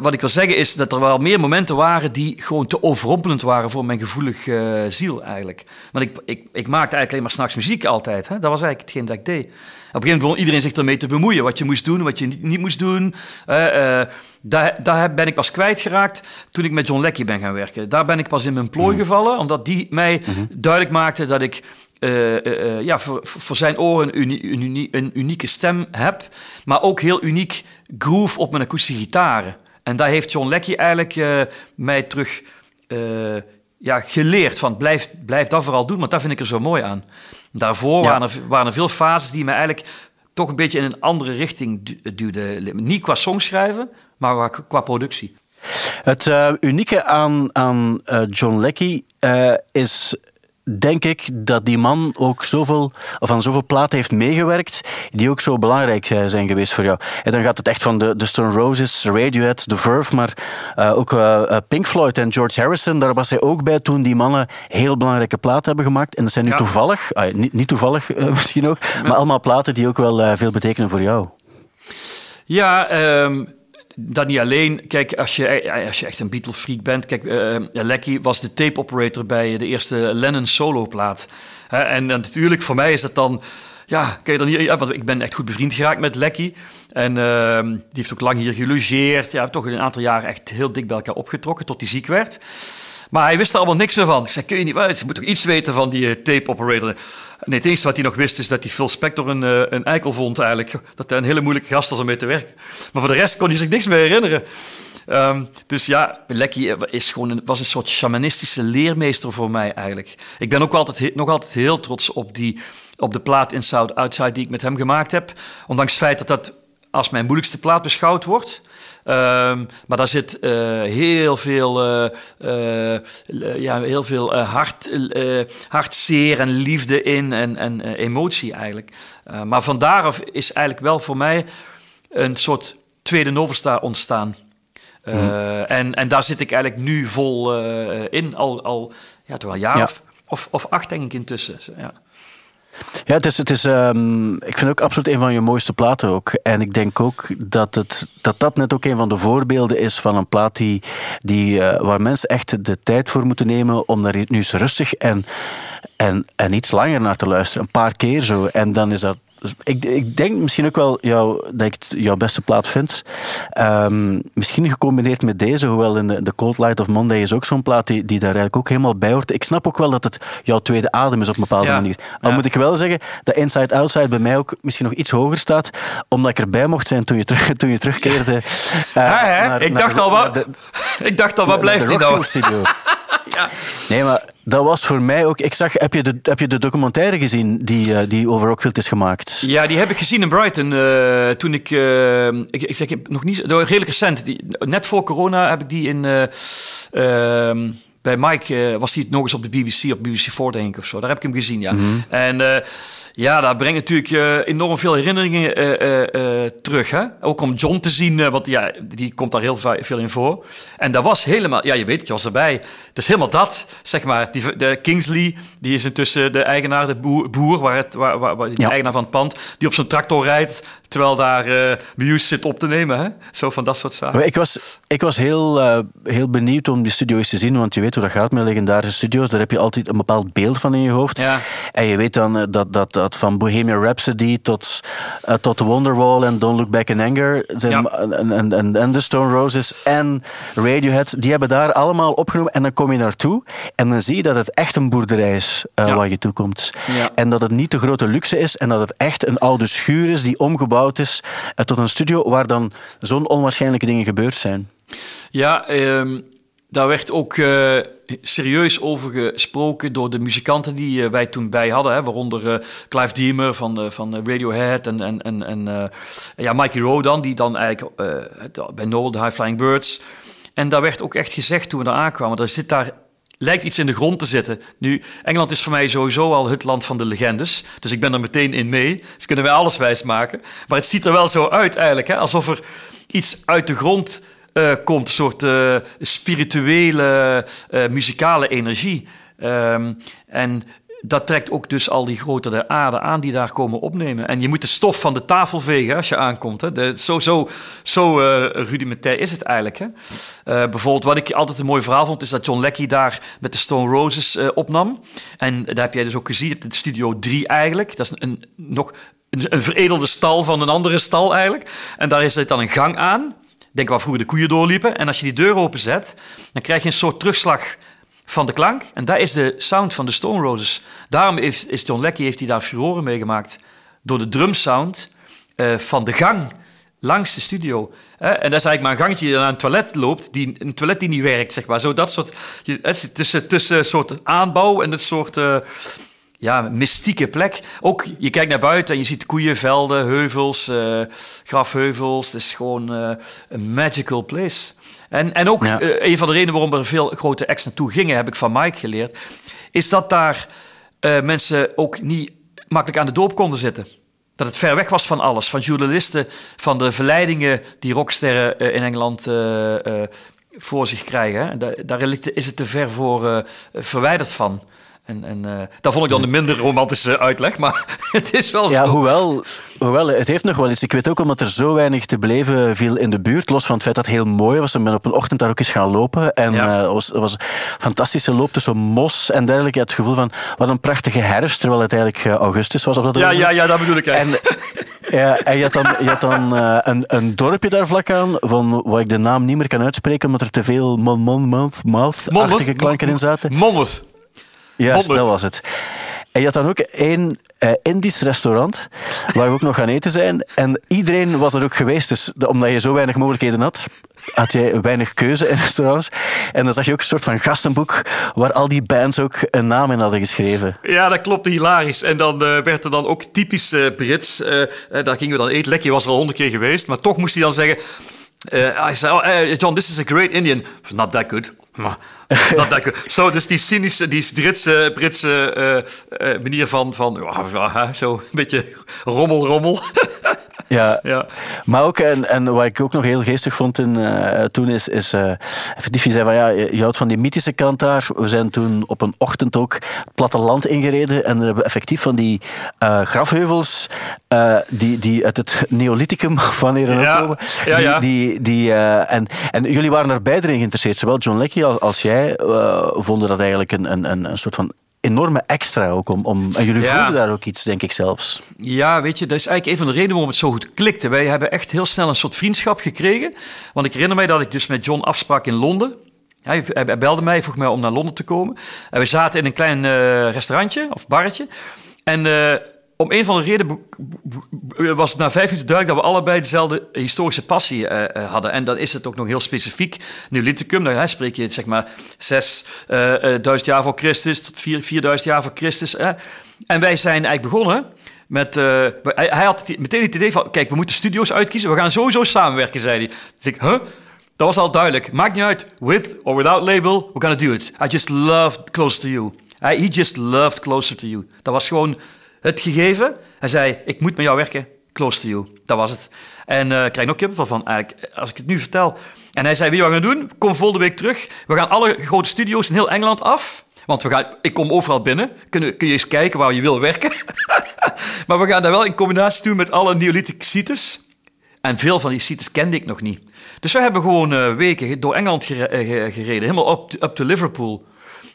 Speaker 3: wat ik wil zeggen is dat er wel meer momenten waren die gewoon te overrompelend waren voor mijn gevoelige ziel eigenlijk. Want ik, ik, ik maakte eigenlijk alleen maar s'nachts muziek altijd. Hè? Dat was eigenlijk hetgeen dat ik deed. Op een gegeven moment begon iedereen zich ermee te bemoeien. Wat je moest doen, wat je niet, niet moest doen. Uh, daar, daar ben ik pas kwijtgeraakt toen ik met John Leckie ben gaan werken. Daar ben ik pas in mijn plooi mm. gevallen, omdat die mij mm -hmm. duidelijk maakte dat ik uh, uh, ja, voor, voor zijn oren een, een, uni, een, unieke stem heb, maar ook heel uniek groove op mijn akoestische gitaren. En daar heeft John Leckie eigenlijk uh, mij terug ja, geleerd van blijf, blijf dat vooral doen, want dat vind ik er zo mooi aan. Daarvoor waren, er, waren er veel fases die me eigenlijk toch een beetje in een andere richting duwden. Niet qua songschrijven, maar qua productie.
Speaker 2: Het uh, unieke aan, aan uh, John Leckie uh, is denk ik dat die man ook zoveel, of aan zoveel platen heeft meegewerkt, die ook zo belangrijk zijn geweest voor jou. En dan gaat het echt van de, de Stone Roses, Radiohead, The Verve, maar uh, ook uh, Pink Floyd en George Harrison, daar was hij ook bij toen die mannen heel belangrijke platen hebben gemaakt. En dat zijn nu toevallig, niet, niet, toevallig misschien ook, maar allemaal platen die ook wel veel betekenen voor jou.
Speaker 3: Ja, um dat niet alleen. Kijk, als je, als je echt een Beatle-freak bent... Kijk, uh, Lecky was de tape-operator bij de eerste Lennon solo-plaat. En natuurlijk, voor mij is dat dan... Ja, kijk dan hier, want ik ben echt goed bevriend geraakt met Lecky. En die heeft ook lang hier gelogeerd. Ja, toch een aantal jaar echt heel dik bij elkaar opgetrokken... tot hij ziek werd. Maar hij wist er allemaal niks meer van. Ik zei, kun je niet... Je moet toch iets weten van die tape-operator... Nee, het enige wat hij nog wist is dat hij Phil Spector een, uh, een eikel vond eigenlijk. Dat hij een hele moeilijke gast was om mee te werken. Maar voor de rest kon hij zich niks meer herinneren. Um, dus ja, Lecky is gewoon was een soort shamanistische leermeester voor mij eigenlijk. Ik ben ook altijd, nog altijd heel trots op, die, op de plaat Inside Outside die ik met hem gemaakt heb. Ondanks het feit dat dat als mijn moeilijkste plaat beschouwd wordt. Um, maar daar zit uh, heel veel, uh, uh, ja, heel veel hart, hartzeer en liefde in en, en emotie eigenlijk. maar van daaraf is eigenlijk wel voor mij een soort tweede Novesta ontstaan. Mm. en, en daar zit ik eigenlijk nu vol in, al, al ja, toch al een jaar ja. of, of, of, acht denk ik intussen. Ja.
Speaker 2: Ja, het is, het is, um, ik vind ook absoluut een van je mooiste platen ook. En ik denk ook dat het, dat, dat net ook een van de voorbeelden is van een plaat die, die, uh, waar mensen echt de tijd voor moeten nemen om daar nu eens rustig en, en, en iets langer naar te luisteren. Een paar keer zo. En dan is dat dus ik, ik, denk misschien ook wel jou, dat ik het jouw beste plaat vind. Um, misschien gecombineerd met deze, hoewel in de, Cold Light of Monday is ook zo'n plaat die, die daar eigenlijk ook helemaal bij hoort. Ik snap ook wel dat het jouw tweede adem is op een bepaalde manier. Maar moet ik wel zeggen dat Inside Outside bij mij ook misschien nog iets hoger staat, omdat ik erbij mocht zijn toen je, terug, toen je terugkeerde. Uh,
Speaker 3: ja, ik, dacht al, wat, ik dacht al, wat blijft hij nou?
Speaker 2: ja. Nee, maar dat was voor mij ook. Ik zag, heb je de, heb je de documentaire gezien die, uh, die over Rockfield is gemaakt?
Speaker 3: Ja, die heb ik gezien in Brighton. Uh, toen ik, uh, ik, ik zeg nog niet, redelijk recent. Die, net voor corona heb ik die in. Bij Mike was hij nog eens op de BBC, op BBC 4 denk ik of zo. Daar heb ik hem gezien, ja. Mm -hmm. En ja, dat brengt natuurlijk uh, enorm veel herinneringen terug. Hè? Ook om John te zien, want ja, die komt daar heel veel in voor. En dat was helemaal, ja, je weet het, je was erbij. Het is helemaal dat, zeg maar. Die, de Kingsley, die is intussen de eigenaar, de boer, boer waar het, waar, waar, waar de eigenaar van het pand, die op zijn tractor rijdt, terwijl daar uh, Muse zit op te nemen. Hè? Zo van dat soort zaken.
Speaker 2: Ik was, ik was heel, uh, heel benieuwd om die studio eens te zien, want je weet hoe dat gaat met legendarische studio's. Daar heb je altijd een bepaald beeld van in je hoofd. Ja. En je weet dan dat, dat dat van Bohemian Rhapsody tot, uh, tot Wonderwall en Don't Look Back in Anger zijn, ja. en, en, en, en The Stone Roses en Radiohead, die hebben daar allemaal opgenomen. En dan kom je naartoe en dan zie je dat het echt een boerderij is waar je toe komt. Ja. En dat het niet de grote luxe is en dat het echt een oude schuur is die omgebouwd is uh, tot een studio waar dan zo'n onwaarschijnlijke dingen gebeurd zijn.
Speaker 3: Ja, um daar werd ook uh, serieus over gesproken door de muzikanten die uh, wij toen bij hadden. Hè, waaronder Clive Deemer van, van Radiohead en, en, en, en ja, Mikey Rodan, die dan eigenlijk bij Noel, de High Flying Birds. En daar werd ook echt gezegd toen we daar aankwamen, er zit daar lijkt iets in de grond te zitten. Nu, Engeland is voor mij sowieso al het land van de legendes. Dus ik ben er meteen in mee. Dus kunnen wij alles wijs maken. Maar het ziet er wel zo uit eigenlijk, hè, alsof er iets uit de grond uh, komt, een soort uh, spirituele, uh, muzikale energie. Um, en dat trekt ook dus al die grotere aarde aan die daar komen opnemen. En je moet de stof van de tafel vegen als je aankomt. Hè. De, zo zo, zo rudimentair is het eigenlijk. Hè. bijvoorbeeld, wat ik altijd een mooi verhaal vond, is dat John Leckie daar met de Stone Roses opnam. En daar heb jij dus ook gezien, de Studio 3 eigenlijk. Dat is een, nog een, veredelde stal van een andere stal eigenlijk. En daar is dan een gang aan. Denk waar vroeger de koeien doorliepen. En als je die deur openzet, dan krijg je een soort terugslag van de klank. En daar is de sound van de Stone Roses. Daarom is, is John Leckie heeft hij daar furoren mee gemaakt. Door de drumsound uh, van de gang langs de studio. En dat is eigenlijk maar een gangetje die naar een toilet loopt, die, een toilet die niet werkt, zeg maar. Zo dat soort, het tussen, tussen een soort aanbouw en het soort... Uh, ja, mystieke plek. Ook, je kijkt naar buiten en je ziet koeienvelden, heuvels, uh, grafheuvels. Het is gewoon een magical place. En, en ook ja. uh, een van de redenen waarom er veel grote acts naartoe gingen, heb ik van Mike geleerd, is dat daar mensen ook niet makkelijk aan de doop konden zitten. Dat het ver weg was van alles. Van journalisten, van de verleidingen die rocksterren uh, in Engeland voor zich krijgen. Daar, daar, is het te ver voor verwijderd van. En, en uh, dat vond ik dan de minder romantische uitleg, maar het is wel
Speaker 2: ja,
Speaker 3: zo.
Speaker 2: Hoewel, hoewel, het heeft nog wel iets. Ik weet ook omdat er zo weinig te beleven viel in de buurt, los van het feit dat het heel mooi was. Ik ben op een ochtend daar ook eens gaan lopen en ja. uh, was, was een fantastische loop tussen mos en dergelijke. Het gevoel van, wat een prachtige herfst, terwijl het eigenlijk uh, augustus was. Op dat
Speaker 3: ja, ja, ja, dat bedoel ik eigenlijk.
Speaker 2: En, ja, en je had dan, je had dan uh, een, een dorpje daar vlak aan, van waar ik de naam niet meer kan uitspreken, omdat er te veel mon-mon-mouth-achtige klanken in zaten.
Speaker 3: Monmouth.
Speaker 2: Juist, dat was het. En je had dan ook één uh, Indisch restaurant, waar we ook nog gaan eten zijn. En iedereen was er ook geweest. Dus omdat je zo weinig mogelijkheden had, had je weinig keuze in restaurants. En dan zag je ook een soort van gastenboek, waar al die bands ook een naam in hadden geschreven.
Speaker 3: Ja, dat klopte hilarisch. En dan uh, werd er dan ook typisch uh, Brits. daar gingen we dan eten. Lekkie was er al honderd keer geweest. Maar toch moest hij dan zeggen... I said, oh, John, this is a great Indian. It's not that good. Maar dat ik. Zo, dus die cynische, die Britse, Britse uh, uh, manier van, van uh, zo een beetje rommel, rommel.
Speaker 2: Ja, ja. maar ook, en, en wat ik ook nog heel geestig vond in, uh, toen, is, is uh, Effectief, je zei van ja, je houdt van die mythische kant daar. We zijn toen op een ochtend ook het platteland ingereden en we hebben effectief van die uh, grafheuvels die, die uit het Neolithicum van hier
Speaker 3: ja,
Speaker 2: komen.
Speaker 3: Ja,
Speaker 2: die,
Speaker 3: ja.
Speaker 2: Die, die, en, en jullie waren er beide in geïnteresseerd, zowel John Leckie als, als jij vonden dat eigenlijk een, een, een, een soort van enorme extra ook om, om en jullie
Speaker 3: Ja.
Speaker 2: voelden daar ook iets, denk ik zelfs.
Speaker 3: Ja, weet je, dat is eigenlijk een van de redenen waarom het zo goed klikte. Wij hebben echt heel snel een soort vriendschap gekregen. Want ik herinner mij dat ik dus met John afsprak in Londen. Hij, hij belde mij, vroeg mij om naar Londen te komen. En we zaten in een klein uh, restaurantje of barretje. En uh, om een van de redenen was het na vijf minuten duidelijk dat we allebei dezelfde historische passie uh, hadden. En dan is het ook nog heel specifiek. Neolithicum, daar spreek je zeg maar 6000 jaar voor Christus tot 4000 jaar voor Christus. Hè. En wij zijn eigenlijk begonnen met... Uh, hij, hij, had meteen het idee van, kijk, we moeten studio's uitkiezen. We gaan sowieso samenwerken, zei hij. Dus ik, huh? Dat was al duidelijk. Maakt niet uit, with or without label, we're gonna do it. I just loved Closer to You. He just loved Closer to You. Dat was gewoon het gegeven. Hij zei, ik moet met jou werken, close to you. Dat was het. En uh, ik krijg nog kippenvel van, eigenlijk, als ik het nu vertel. En hij zei, weet je wat we gaan doen? Kom volgende week terug. We gaan alle grote studio's in heel Engeland af. Want we gaan, ik kom overal binnen. Kun, kun je eens kijken waar je wil werken. maar we gaan dat wel in combinatie doen met alle Neolithic sites. En veel van die sites kende ik nog niet. Dus we hebben gewoon uh, weken door Engeland gereden. Helemaal to, up to Liverpool.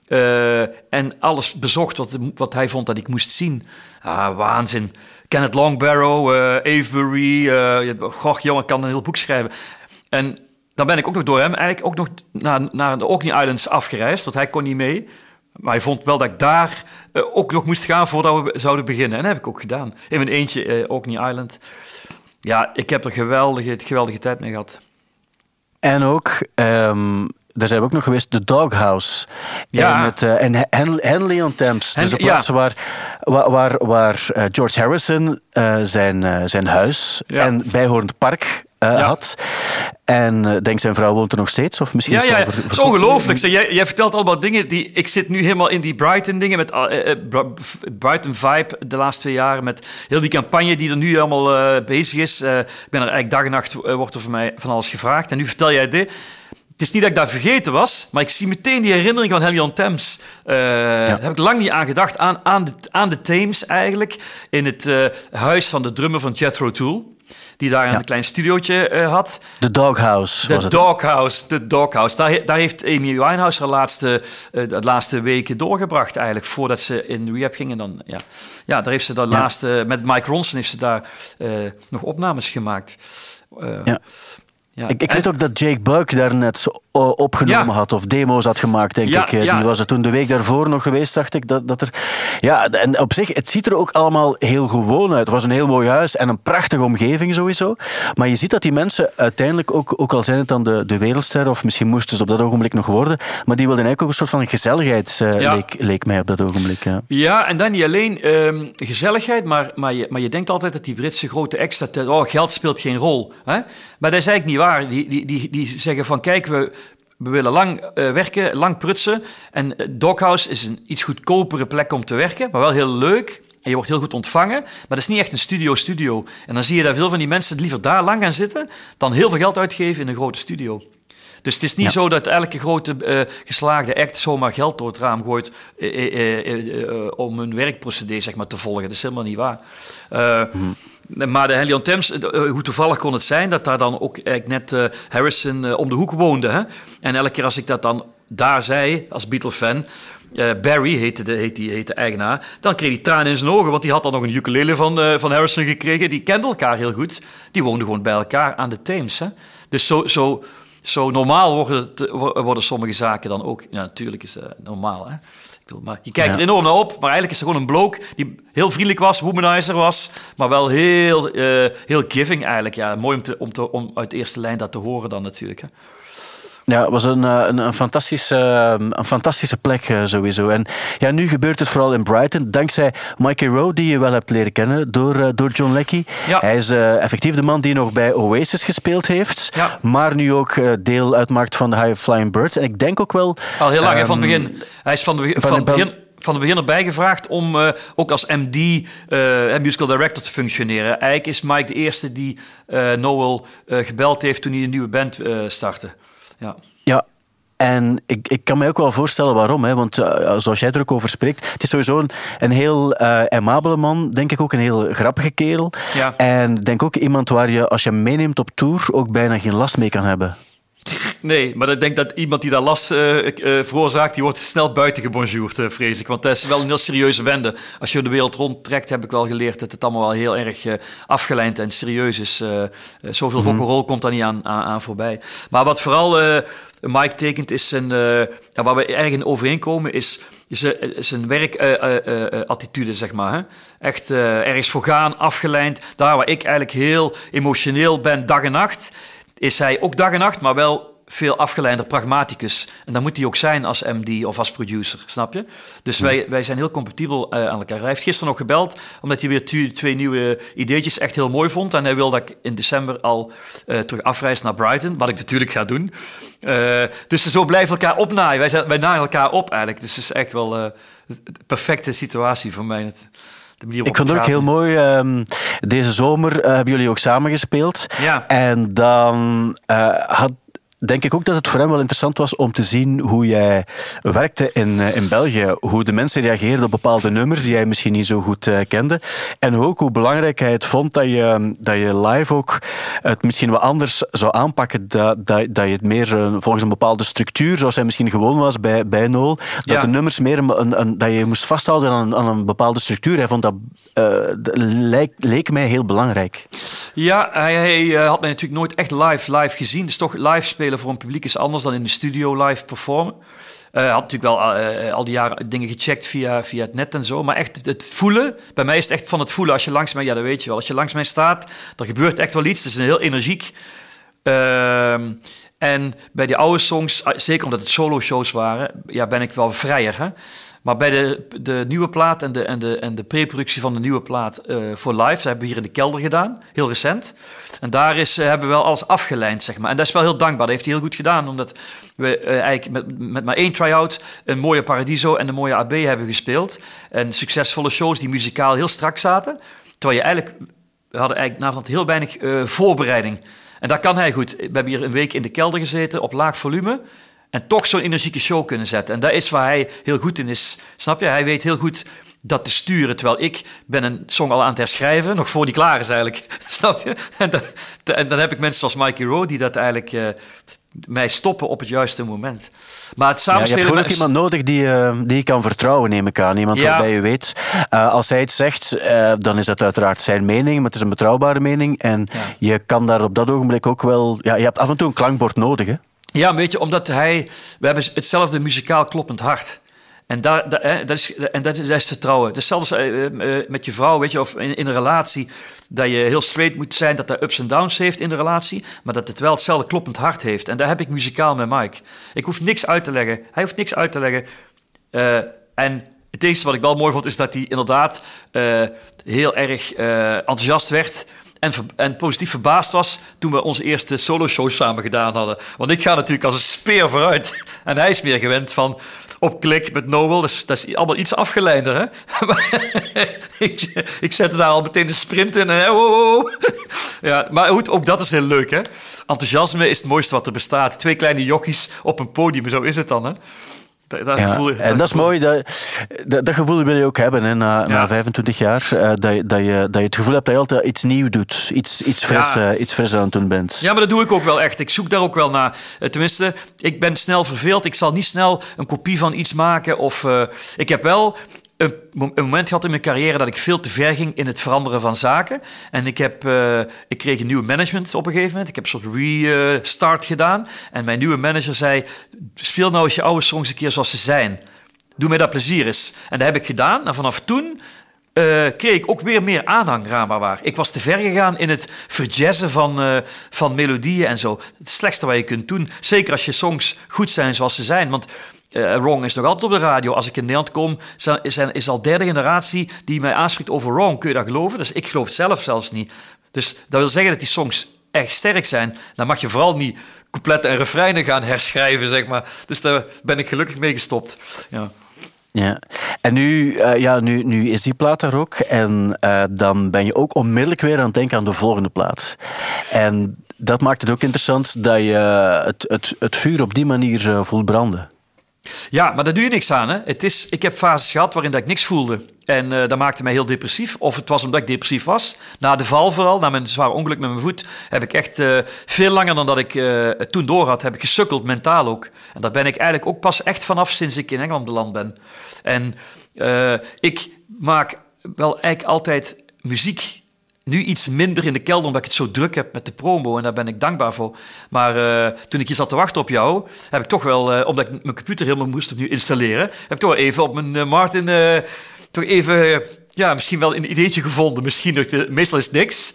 Speaker 3: Uh, en alles bezocht wat, wat hij vond dat ik moest zien. Ah, waanzin. Kenneth Longbarrow, uh, Avebury. Uh, goh, jongen, kan een heel boek schrijven. En dan ben ik ook nog door hem eigenlijk ook nog naar, naar de Orkney Islands afgereisd. Want hij kon niet mee. Maar hij vond wel dat ik daar ook nog moest gaan voordat we zouden beginnen. En dat heb ik ook gedaan. In mijn eentje, uh, Orkney Island. Ja, ik heb er geweldige, geweldige tijd mee gehad.
Speaker 2: En ook... Um daar zijn we ook nog geweest, de Doghouse.
Speaker 3: Ja.
Speaker 2: En, met, uh, en Hen Henley on Thames.
Speaker 3: Hen
Speaker 2: dus de plaats ja. waar, waar, waar, waar uh, George Harrison uh, zijn, zijn huis
Speaker 3: ja.
Speaker 2: en bijhorend park ja. had. En denk zijn vrouw woont er nog steeds? Of misschien
Speaker 3: ja, ja, ja. Het is ongelooflijk. Jij, jij, vertelt allemaal dingen die... Ik zit nu helemaal in die Brighton dingen, met Brighton Vibe de laatste twee jaar, met heel die campagne die er nu allemaal bezig is. ik ben er eigenlijk dag en nacht, wordt er van mij van alles gevraagd. En nu vertel jij dit. Het is niet dat ik daar vergeten was, maar ik zie meteen die herinnering van Henley on Thames. Uh, ja. Daar heb ik lang niet aan gedacht. Aan, aan, de, aan de Thames eigenlijk. In het uh, huis van de drummer van Jethro Tull. Die daar een ja. klein studiootje uh, had.
Speaker 2: De Doghouse.
Speaker 3: De Doghouse. De Doghouse. Daar, daar heeft Amy Winehouse haar laatste, de laatste weken doorgebracht eigenlijk. Voordat ze in rehab gingen. Dan, ja. ja, daar heeft ze ja. laatste... Met Mike Ronson heeft ze daar nog opnames gemaakt.
Speaker 2: ja. Ja. Ik, ik weet ook dat Jake Buck daar net opgenomen had of demo's had gemaakt, denk ik. Die was er toen de week daarvoor nog geweest, dacht ik. Dat, dat er... Ja, en op zich, het ziet er ook allemaal heel gewoon uit. Het was een heel mooi huis en een prachtige omgeving sowieso. Maar je ziet dat die mensen uiteindelijk, ook, ook al zijn het dan de, de wereldsterren, of misschien moesten ze op dat ogenblik nog worden, maar die wilden eigenlijk ook een soort van gezelligheid, uh, leek, leek, mij op dat ogenblik. Ja,
Speaker 3: ja en dan niet alleen ehm, gezelligheid, maar, maar, je, maar je denkt altijd dat die Britse grote extra, oh, geld speelt geen rol. Hè? Maar dat is eigenlijk niet waar. Die, die, die, die zeggen van, kijk, we, we willen lang uh, werken, lang prutsen. En Doghouse is een iets goedkopere plek om te werken, maar wel heel leuk. En je wordt heel goed ontvangen, maar dat is niet echt een studio-studio. En dan zie je dat veel van die mensen liever daar lang gaan zitten, dan heel veel geld uitgeven in een grote studio. Dus het is niet zo dat elke grote uh, geslaagde act zomaar geld door het raam gooit uh, om hun werkprocedé zeg maar, te volgen. Dat is helemaal niet waar. Mm. Maar de Helion Thames, hoe toevallig kon het zijn dat daar dan ook net Harrison om de hoek woonde. Hè? En elke keer als ik dat dan daar zei, als Beatle-fan, Barry heette de, heette de eigenaar. Dan kreeg hij tranen in zijn ogen, want die had dan nog een ukulele van, van Harrison gekregen. Die kenden elkaar heel goed. Die woonden gewoon bij elkaar aan de Thames. Hè? Dus zo, zo, zo normaal worden, worden sommige zaken dan ook. Ja, natuurlijk is het normaal. Hè? Maar je kijkt er enorm naar op, maar eigenlijk is er gewoon een bloke die heel vriendelijk was, womanizer was, maar wel heel, uh, heel giving eigenlijk. Ja, mooi om, te, om, te, om uit de eerste lijn dat te horen dan natuurlijk. Hè.
Speaker 2: Ja, het was een, eh, een, een, fantastische, eh, een fantastische plek sowieso. En ja, nu gebeurt het vooral in Brighton, dankzij Mikey Rowe, die je wel hebt leren kennen door, door John Leckie. Ja. Hij is effectief de man die nog bij Oasis gespeeld heeft, ja. maar nu ook deel uitmaakt van de High Flying Birds. En ik denk ook wel...
Speaker 3: Al heel lang, um, van het begin. Hij is van, de, van, van het begin van het begin erbij gevraagd om uh, ook als MD, uh, musical director, te functioneren. Eigenlijk is Mike de eerste die uh, Noel gebeld heeft toen hij een nieuwe band startte. Ja.
Speaker 2: ja, en ik, ik kan me ook wel voorstellen waarom. Hè? Want uh, zoals jij er ook over spreekt, het is sowieso een, een heel uh, aimabele man. Denk ik ook een heel grappige kerel. Ja. En denk ook iemand waar je, als je meeneemt op tour, ook bijna geen last mee kan hebben.
Speaker 3: Nee, maar ik denk dat iemand die daar last uh, uh, veroorzaakt, die wordt snel buiten gebonjourd, uh, vrees ik. Want dat is wel een heel serieuze wende. Als je de wereld rondtrekt, heb ik wel geleerd dat het allemaal wel heel erg afgeleid en serieus is. zoveel mm -hmm. komt daar niet aan, aan, aan, voorbij. Maar wat vooral Mike tekent, is een, ja, waar we erg in overeenkomen, is is een werkattitude, zeg maar. Hè? Echt ergens voor gaan, afgeleid. Daar waar ik eigenlijk heel emotioneel ben, dag en nacht is hij ook dag en nacht, maar wel veel afgeleider pragmaticus. En dan moet hij ook zijn als MD of als producer, snap je? Dus wij, wij zijn heel compatibel uh, aan elkaar. Hij heeft gisteren nog gebeld, omdat hij weer twee nieuwe ideetjes echt heel mooi vond. En hij wil dat ik in december al uh, terug afreis naar Brighton, wat ik natuurlijk ga doen. Uh, dus zo blijven elkaar opnaaien. Wij, zijn, wij naaien elkaar op eigenlijk. Dus het is echt wel de perfecte situatie voor mij.
Speaker 2: Ik vond het ook heel mooi. Um, deze zomer uh, hebben jullie ook samen gespeeld. Ja. En dan uh, had denk ik ook dat het voor hem wel interessant was om te zien hoe jij werkte in, eh, in België. Hoe de mensen reageerden op bepaalde nummers die jij misschien niet zo goed uh, kende. En ook hoe belangrijk hij het vond dat je, dat je live ook het misschien wat anders zou aanpakken. Dat, dat, dat je het meer uh, volgens een bepaalde structuur, zoals hij misschien gewoon was bij, bij Noel, dat ja. de nummers meer een, een, dat je moest vasthouden aan, aan een bepaalde structuur. Hij vond dat, leek, leek mij heel belangrijk.
Speaker 3: Ja, hij, hij had mij natuurlijk nooit echt live, live gezien. Dus toch live spelen voor een publiek is anders dan in de studio live performen. Uh, had natuurlijk wel uh, al die jaren dingen gecheckt via, via het net en zo. Maar echt het voelen. Bij mij is het echt van het voelen. Als je langs mij, ja, dat weet je wel. Als je langs mij staat, er gebeurt echt wel iets. Het is een heel energiek. Uh, en bij die oude songs, zeker omdat het solo-shows waren, ja, ben ik wel vrijer. Hè? Maar bij de, de nieuwe plaat en de, en de, en de pre-productie van de nieuwe plaat uh, voor live, dat hebben we hier in de kelder gedaan, heel recent. En daar is, uh, hebben we wel alles afgeleid, zeg maar. En dat is wel heel dankbaar, dat heeft hij heel goed gedaan, omdat we uh, eigenlijk met, met maar één try-out een mooie Paradiso en een mooie AB hebben gespeeld. En succesvolle shows die muzikaal heel strak zaten. Terwijl je eigenlijk, we hadden eigenlijk na heel weinig voorbereiding. En dat kan hij goed. We hebben hier een week in de kelder gezeten op laag volume. En toch zo'n energieke show kunnen zetten. En dat is waar hij heel goed in is. Snap je? Hij weet heel goed dat te sturen. Terwijl ik ben een song al aan het herschrijven, nog voor die klaar is eigenlijk. Snap je? En dan, en dan heb ik mensen zoals Mikey Rowe, die dat eigenlijk uh, mij stoppen op het juiste moment. Maar het
Speaker 2: Ja, je
Speaker 3: samenspelen...
Speaker 2: hebt gewoon ook iemand nodig die, eh, die je kan vertrouwen, neem ik aan. Iemand
Speaker 3: Ja.
Speaker 2: waarbij je weet, eh, als hij iets zegt, eh, dan is dat uiteraard zijn mening, maar het is een betrouwbare mening. En
Speaker 3: Ja.
Speaker 2: je kan daar op dat ogenblik ook wel... Ja, je hebt af en toe een klankbord nodig, hè?
Speaker 3: Ja, weet je, omdat hij... We hebben hetzelfde muzikaal kloppend hart. En, daar, hè, dat, is, en dat, is, dat is vertrouwen. Eh, met je vrouw, weet je, of in, in een relatie... dat je heel straight moet zijn, dat hij ups en downs heeft in de relatie... maar dat het wel hetzelfde kloppend hart heeft. En daar heb ik muzikaal met Mike. Ik hoef niks uit te leggen. Hij hoeft niks uit te leggen. En het enige wat ik wel mooi vond, is dat hij inderdaad heel erg enthousiast werd... En, en positief verbaasd was toen we onze eerste solo-show samen gedaan hadden. Want ik ga natuurlijk als een speer vooruit. En hij is meer gewend van op klik met Nobel. Dus dat is allemaal iets afgeleider, hè? Ik, ik zette daar al meteen de sprint in. En, oh, oh, oh. Ja, maar goed, ook dat is heel leuk, hè? Enthousiasme is het mooiste wat er bestaat. Twee kleine jochies op een podium, zo is het dan, hè? Dat, dat
Speaker 2: Ja,
Speaker 3: gevoel-
Speaker 2: en dat is mooi. Dat, dat, dat gevoel wil je ook hebben hè, na, na
Speaker 3: Ja.
Speaker 2: 25 jaar. eh, dat, je, dat, je, dat je het gevoel hebt dat je altijd iets nieuws doet. Iets, iets, fris,
Speaker 3: Ja.
Speaker 2: eh, iets fris aan het doen bent.
Speaker 3: Ja, maar dat doe ik ook wel echt. Ik zoek daar ook wel naar. Eh, Tenminste, ik ben snel verveeld. Ik zal niet snel een kopie van iets maken. Of ik heb wel een, mo- een moment gehad in mijn carrière dat ik veel te ver ging in het veranderen van zaken. En ik, heb, eh, ik kreeg een nieuwe management op een gegeven moment. Ik heb een soort restart gedaan. En mijn nieuwe manager zei: speel nou eens je oude songs een keer zoals ze zijn. Doe mij dat plezier eens. En dat heb ik gedaan. En vanaf toen eh, kreeg ik ook weer meer aanhang, waar. Ik was te ver gegaan in het verjazzen van, eh, van melodieën en zo. Het slechtste wat je kunt doen. Zeker als je songs goed zijn zoals ze zijn. Want eh Wrong is nog altijd op de radio. Als ik in Nederland kom, zijn, zijn- is al derde generatie die mij aanspreekt over Wrong. Kun je dat geloven? Dus ik geloof het zelf zelfs niet. Dus dat wil zeggen dat die songs echt sterk zijn. Dan mag je vooral niet coupletten en refreinen gaan herschrijven, zeg maar. Dus daar ben ik gelukkig mee gestopt. Ja.
Speaker 2: Ja. En nu, eh, ja, nu, nu is die plaat er ook. En eh, dan ben je ook onmiddellijk weer aan het denken aan de volgende plaat. En dat maakt het ook interessant dat je het, het, het vuur op die manier eh, voelt branden.
Speaker 3: Ja, maar daar doe je niks aan. Hè? Het is, ik heb fases gehad waarin dat ik niks voelde. En eh, dat maakte mij heel depressief. Of het was omdat ik depressief was. Na de val vooral, na mijn zware ongeluk met mijn voet... heb ik echt eh, veel langer dan dat ik het toen door had... heb ik gesukkeld, mentaal ook. En daar ben ik eigenlijk ook pas echt vanaf sinds ik in Engeland ben. En ik maak wel eigenlijk altijd muziek nu iets minder in de kelder, omdat ik het zo druk heb met de promo. En daar ben ik dankbaar voor. Maar eh, toen ik hier zat te wachten op jou, heb ik toch wel, eh, omdat ik mijn computer helemaal moest opnieuw installeren, heb ik toch wel even op mijn eh, Martin, toch even, ja, misschien wel een ideetje gevonden. Misschien, ik- meestal is het niks.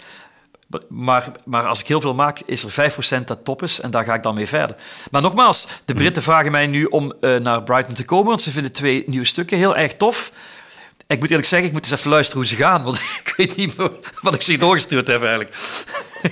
Speaker 3: Maar, maar als ik heel veel maak, is er 5% dat top is. En daar ga ik dan mee verder. Maar nogmaals, de Britten vragen mij nu om naar Brighton te komen. Want ze vinden twee nieuwe stukken heel erg tof. Ik moet eerlijk zeggen, ik moet eens even luisteren hoe ze gaan. Want ik weet niet wat ik ze doorgestuurd heb eigenlijk.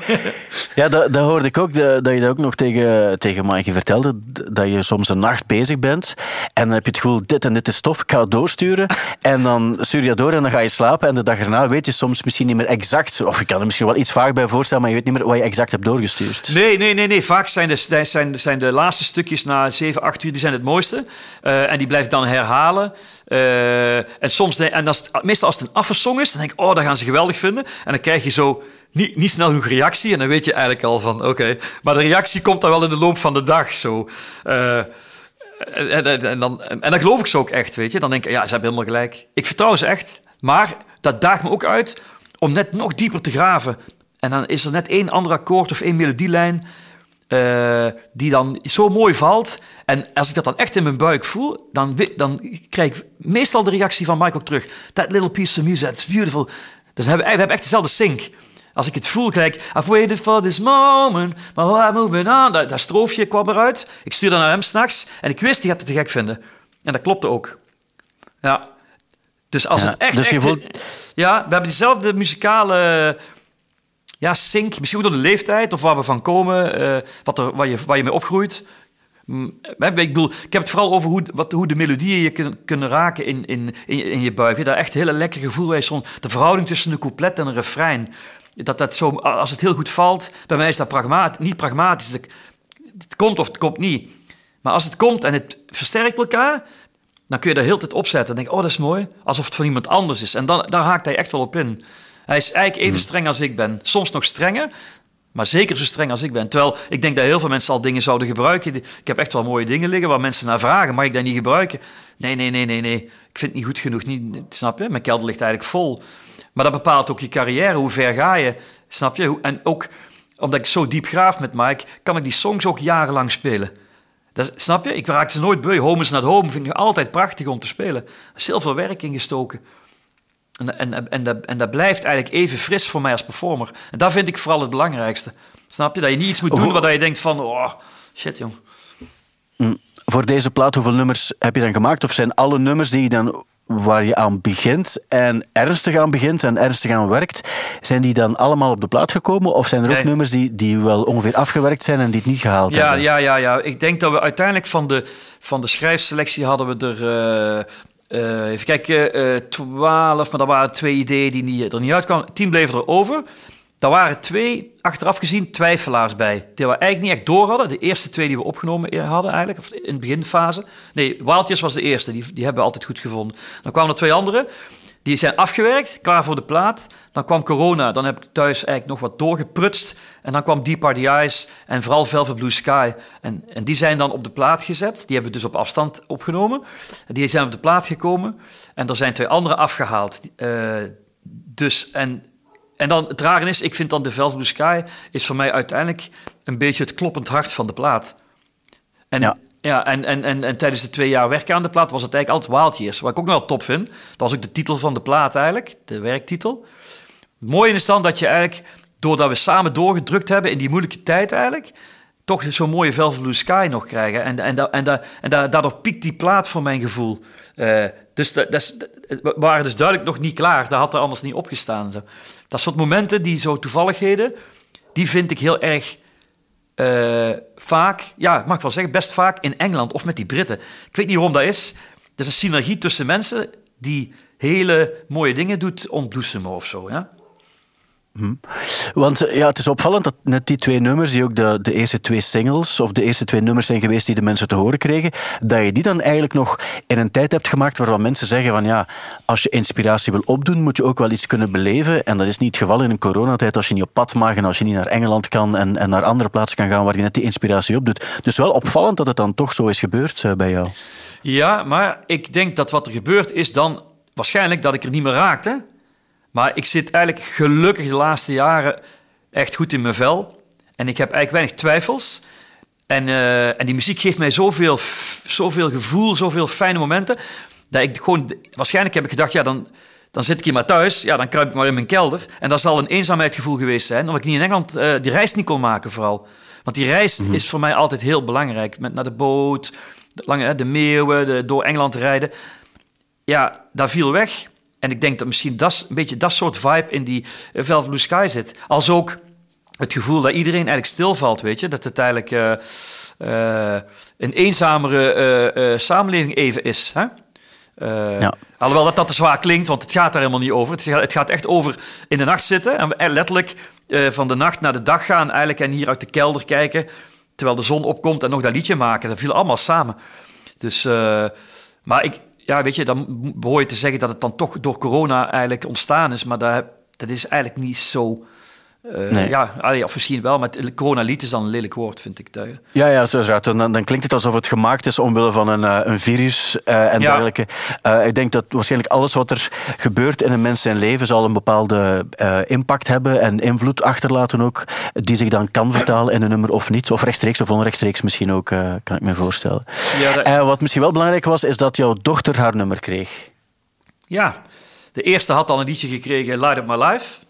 Speaker 2: Ja, dat, dat hoorde ik ook, dat, dat je dat ook nog tegen, tegen Maaike vertelde, dat je soms een nacht bezig bent en dan heb je het gevoel, dit en dit is tof, ik ga het doorsturen. En dan stuur je dat door en dan ga je slapen en de dag erna weet je soms misschien niet meer exact, of je kan er misschien wel iets vaag bij voorstellen, maar je weet niet meer wat je exact hebt doorgestuurd.
Speaker 3: Nee, nee, nee, nee. Vaak zijn de, zijn, zijn de laatste stukjes na 7, 8 uur die zijn het mooiste. Eh, en die blijf ik dan herhalen. Eh, en soms, en als meestal als het een affensong is, dan denk ik, oh, dat gaan ze geweldig vinden. En dan krijg je zo niet, niet snel genoeg reactie. En dan weet je eigenlijk al van, oké. Maar de reactie komt dan wel in de loop van de dag. Zo. Eh, en, en, dan, en dan geloof ik ze ook echt, weet je. Dan denk ik, ja, ze hebben helemaal gelijk. Ik vertrouw ze echt. Maar dat daagt me ook uit om net nog dieper te graven. En dan is er net één ander akkoord of één melodielijn... eh, die dan zo mooi valt. En als ik dat dan echt in mijn buik voel... dan, dan krijg ik meestal de reactie van Michael terug. That little piece of music, that's beautiful. Dus we hebben, we hebben echt dezelfde sync. Als ik het voel, kijk, I've waited for this moment, my heart moving on. Dat, dat stroofje kwam eruit. Ik stuurde naar hem s'nachts en ik wist, die gaat het te gek vinden. En dat klopte ook. Ja. Dus als
Speaker 2: Ja,
Speaker 3: het echt...
Speaker 2: dus je
Speaker 3: echt-
Speaker 2: voelt-
Speaker 3: Ja, we hebben diezelfde muzikale ja, sync. Misschien ook door de leeftijd of waar we van komen, eh, wat er, waar, je, waar je mee opgroeit. Mm, Ik bedoel, ik heb het vooral over hoe, wat, hoe de melodieën je kun- kunnen raken in, in, in, je buik. Je daar echt een hele lekker gevoel bij. Soms de verhouding tussen een couplet en een refrein. Dat dat zo, als het heel goed valt, bij mij is dat pragmatisch, niet pragmatisch. Het komt of het komt niet. Maar als het komt en het versterkt elkaar, dan kun je daar heel tijd opzetten. En denk oh, dat is mooi. Alsof het van iemand anders is. En dan, daar haakt hij echt wel op in. Hij is eigenlijk even streng als ik ben. Soms nog strenger. Maar Maar zeker zo streng als ik ben. Terwijl ik denk dat heel veel mensen al dingen zouden gebruiken. Ik heb echt wel mooie dingen liggen waar mensen naar vragen. Mag ik dat niet gebruiken? Nee, nee, nee, nee, nee. Ik vind het niet goed genoeg. Niet, snap je? Mijn kelder ligt eigenlijk vol. Maar dat bepaalt ook je carrière. Hoe ver ga je? Snap je? En ook omdat ik zo diep graaf met Mike, kan ik die songs ook jarenlang spelen. Dat, snap je? Ik raak ze nooit beu. Home is not home vind ik altijd prachtig om te spelen. Er is heel veel werk ingestoken. En, en, en, dat, en dat blijft eigenlijk even fris voor mij als performer. En dat vind ik vooral het belangrijkste. Snap je? Dat je niet iets moet doen waar je denkt van... Oh, shit, jong.
Speaker 2: Mm. Voor deze plaat, hoeveel nummers heb je dan gemaakt? Of zijn alle nummers die je dan waar je aan begint en ernstig aan begint en ernstig aan werkt, zijn die dan allemaal op de plaat gekomen? Of zijn er ook nummers die, die wel ongeveer afgewerkt zijn en die het niet gehaald
Speaker 3: ja,
Speaker 2: hebben?
Speaker 3: Ja, ja, ja. Ik denk dat we uiteindelijk van de, van de schrijfselectie hadden we er... Uh, uh, even kijken, uh, twaalf, maar dat waren twee ideeën die niet, er niet uitkwamen. Tien bleven er over. Daar waren twee, achteraf gezien, twijfelaars bij. Die we eigenlijk niet echt door hadden. De eerste twee die we opgenomen hadden eigenlijk, of in de beginfase. Nee, Wildjes was de eerste, die, die hebben we altijd goed gevonden. Dan kwamen er twee andere, die zijn afgewerkt, klaar voor de plaat. Dan kwam corona, dan heb ik thuis eigenlijk nog wat doorgeprutst. En dan kwam Deep Party Eyes en vooral Velvet Blue Sky. En, en die zijn dan op de plaat gezet. Die hebben we dus op afstand opgenomen. Die zijn op de plaat gekomen. En er zijn twee andere afgehaald. Uh, dus, en en dan het rare is, ik vind dan de Velvet Blue Sky is voor mij uiteindelijk een beetje het kloppend hart van de plaat. En, ja. Ja, en, en, en, en tijdens de twee jaar werken aan de plaat was het eigenlijk altijd Wild Years. Wat ik ook nog wel top vind. Dat was ook de titel van de plaat eigenlijk, de werktitel. Het mooie is dan dat je eigenlijk, doordat we samen doorgedrukt hebben in die moeilijke tijd eigenlijk, toch zo'n mooie Velvet Blue Sky nog krijgen. En, en, en, en, en daardoor piekt die plaat voor mijn gevoel. Uh, dus dat, dat, we waren dus duidelijk nog niet klaar. Dat had er anders niet opgestaan. Dat soort momenten, die zo toevalligheden, die vind ik heel erg uh, vaak, ja, mag ik wel zeggen, best vaak in Engeland of met die Britten. Ik weet niet waarom dat is. Er is een synergie tussen mensen die hele mooie dingen doet ontbloesemen of zo. Ja?
Speaker 2: Hm. Want ja, het is opvallend dat net die twee nummers, die ook de, de eerste twee singles, of de eerste twee nummers zijn geweest die de mensen te horen kregen, dat je die dan eigenlijk nog in een tijd hebt gemaakt waarvan mensen zeggen van ja, als je inspiratie wil opdoen, moet je ook wel iets kunnen beleven. En dat is niet het geval in een coronatijd als je niet op pad mag en als je niet naar Engeland kan en, en naar andere plaatsen kan gaan waar je net die inspiratie opdoet. Dus wel opvallend dat het dan toch zo is gebeurd uh, bij jou.
Speaker 3: Ja, maar ik denk dat wat er gebeurt is dan waarschijnlijk dat ik er niet meer raakte. Maar ik zit eigenlijk gelukkig de laatste jaren echt goed in mijn vel. En ik heb eigenlijk weinig twijfels. En, uh, en die muziek geeft mij zoveel, zoveel gevoel, zoveel fijne momenten. Dat ik gewoon, waarschijnlijk heb ik gedacht, ja, dan, dan zit ik hier maar thuis. Ja, dan kruip ik maar in mijn kelder. En dat zal een eenzaamheidsgevoel geweest zijn. Omdat ik niet in Engeland uh, die reis niet kon maken, vooral. Want die reis mm -hmm. is voor mij altijd heel belangrijk. Met naar de boot, de, lange, de meeuwen, de, door Engeland rijden. Ja, dat viel weg. En ik denk dat misschien dat, een beetje dat soort vibe in die uh, Velvet Blue Sky zit. Als ook het gevoel dat iedereen eigenlijk stilvalt, weet je. Dat het eigenlijk uh, uh, een eenzamere samenleving even is. Hè? Ja. Alhoewel dat dat te zwaar klinkt, want het gaat daar helemaal niet over. Het gaat, het gaat echt over in de nacht zitten en letterlijk van de nacht naar de dag gaan eigenlijk en hier uit de kelder kijken terwijl de zon opkomt en nog dat liedje maken. Dat viel allemaal samen. Dus, maar ik, ja, weet je, dan behoor je te zeggen dat het dan toch door corona eigenlijk ontstaan is. Maar dat, dat is eigenlijk niet zo uh, nee. Ja, of misschien wel, maar coronalied is dan een lelijk woord, vind ik.
Speaker 2: Ja, ja, uiteraard. Dan, dan klinkt het alsof het gemaakt is omwille van een, uh, een virus uh, en ja. dergelijke. ik denk dat waarschijnlijk alles wat er gebeurt in een mens zijn leven zal een bepaalde impact hebben en invloed achterlaten ook, die zich dan kan vertalen in een nummer of niet. Of rechtstreeks of onrechtstreeks misschien ook, kan ik me voorstellen. Ja, dat... wat misschien wel belangrijk was, is dat jouw dochter haar nummer kreeg.
Speaker 3: Ja, de eerste had al een liedje gekregen, Light Up My Life...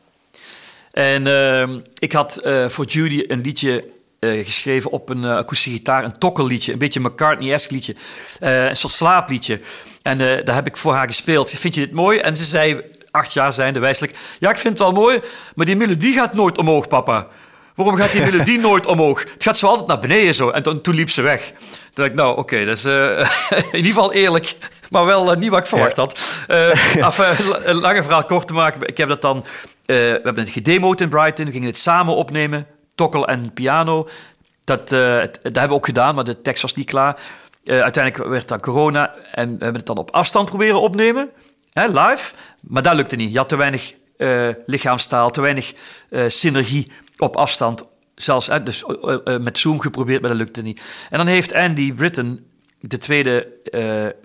Speaker 3: En uh, ik had uh, voor Judy een liedje uh, geschreven op een uh, akoestische gitaar, een tokkelliedje, een beetje een McCartney-esque liedje, een soort slaapliedje. En daar heb ik voor haar gespeeld. Vind je dit mooi? En ze zei, acht jaar zijnde wijselijk, ja, ik vind het wel mooi, maar die melodie gaat nooit omhoog, papa. Waarom gaat die melodie nooit omhoog? Het gaat zo altijd naar beneden zo. En toen, toen liep ze weg. Toen dacht ik, nou, oké, okay, dat is in ieder geval eerlijk, maar wel niet wat ik verwacht ja. had. af, een lange verhaal kort te maken, ik heb dat dan we hebben het gedemoed in Brighton. We gingen het samen opnemen. Tokkel en piano. Dat, het, dat hebben we ook gedaan, maar de tekst was niet klaar. Uh, uiteindelijk werd dat corona en we hebben het dan op afstand proberen opnemen. Hè, live. Maar dat lukte niet. Je had te weinig lichaamstaal, te weinig synergie op afstand zelfs dus, met Zoom geprobeerd, maar dat lukte niet. En dan heeft Andy Britton de tweede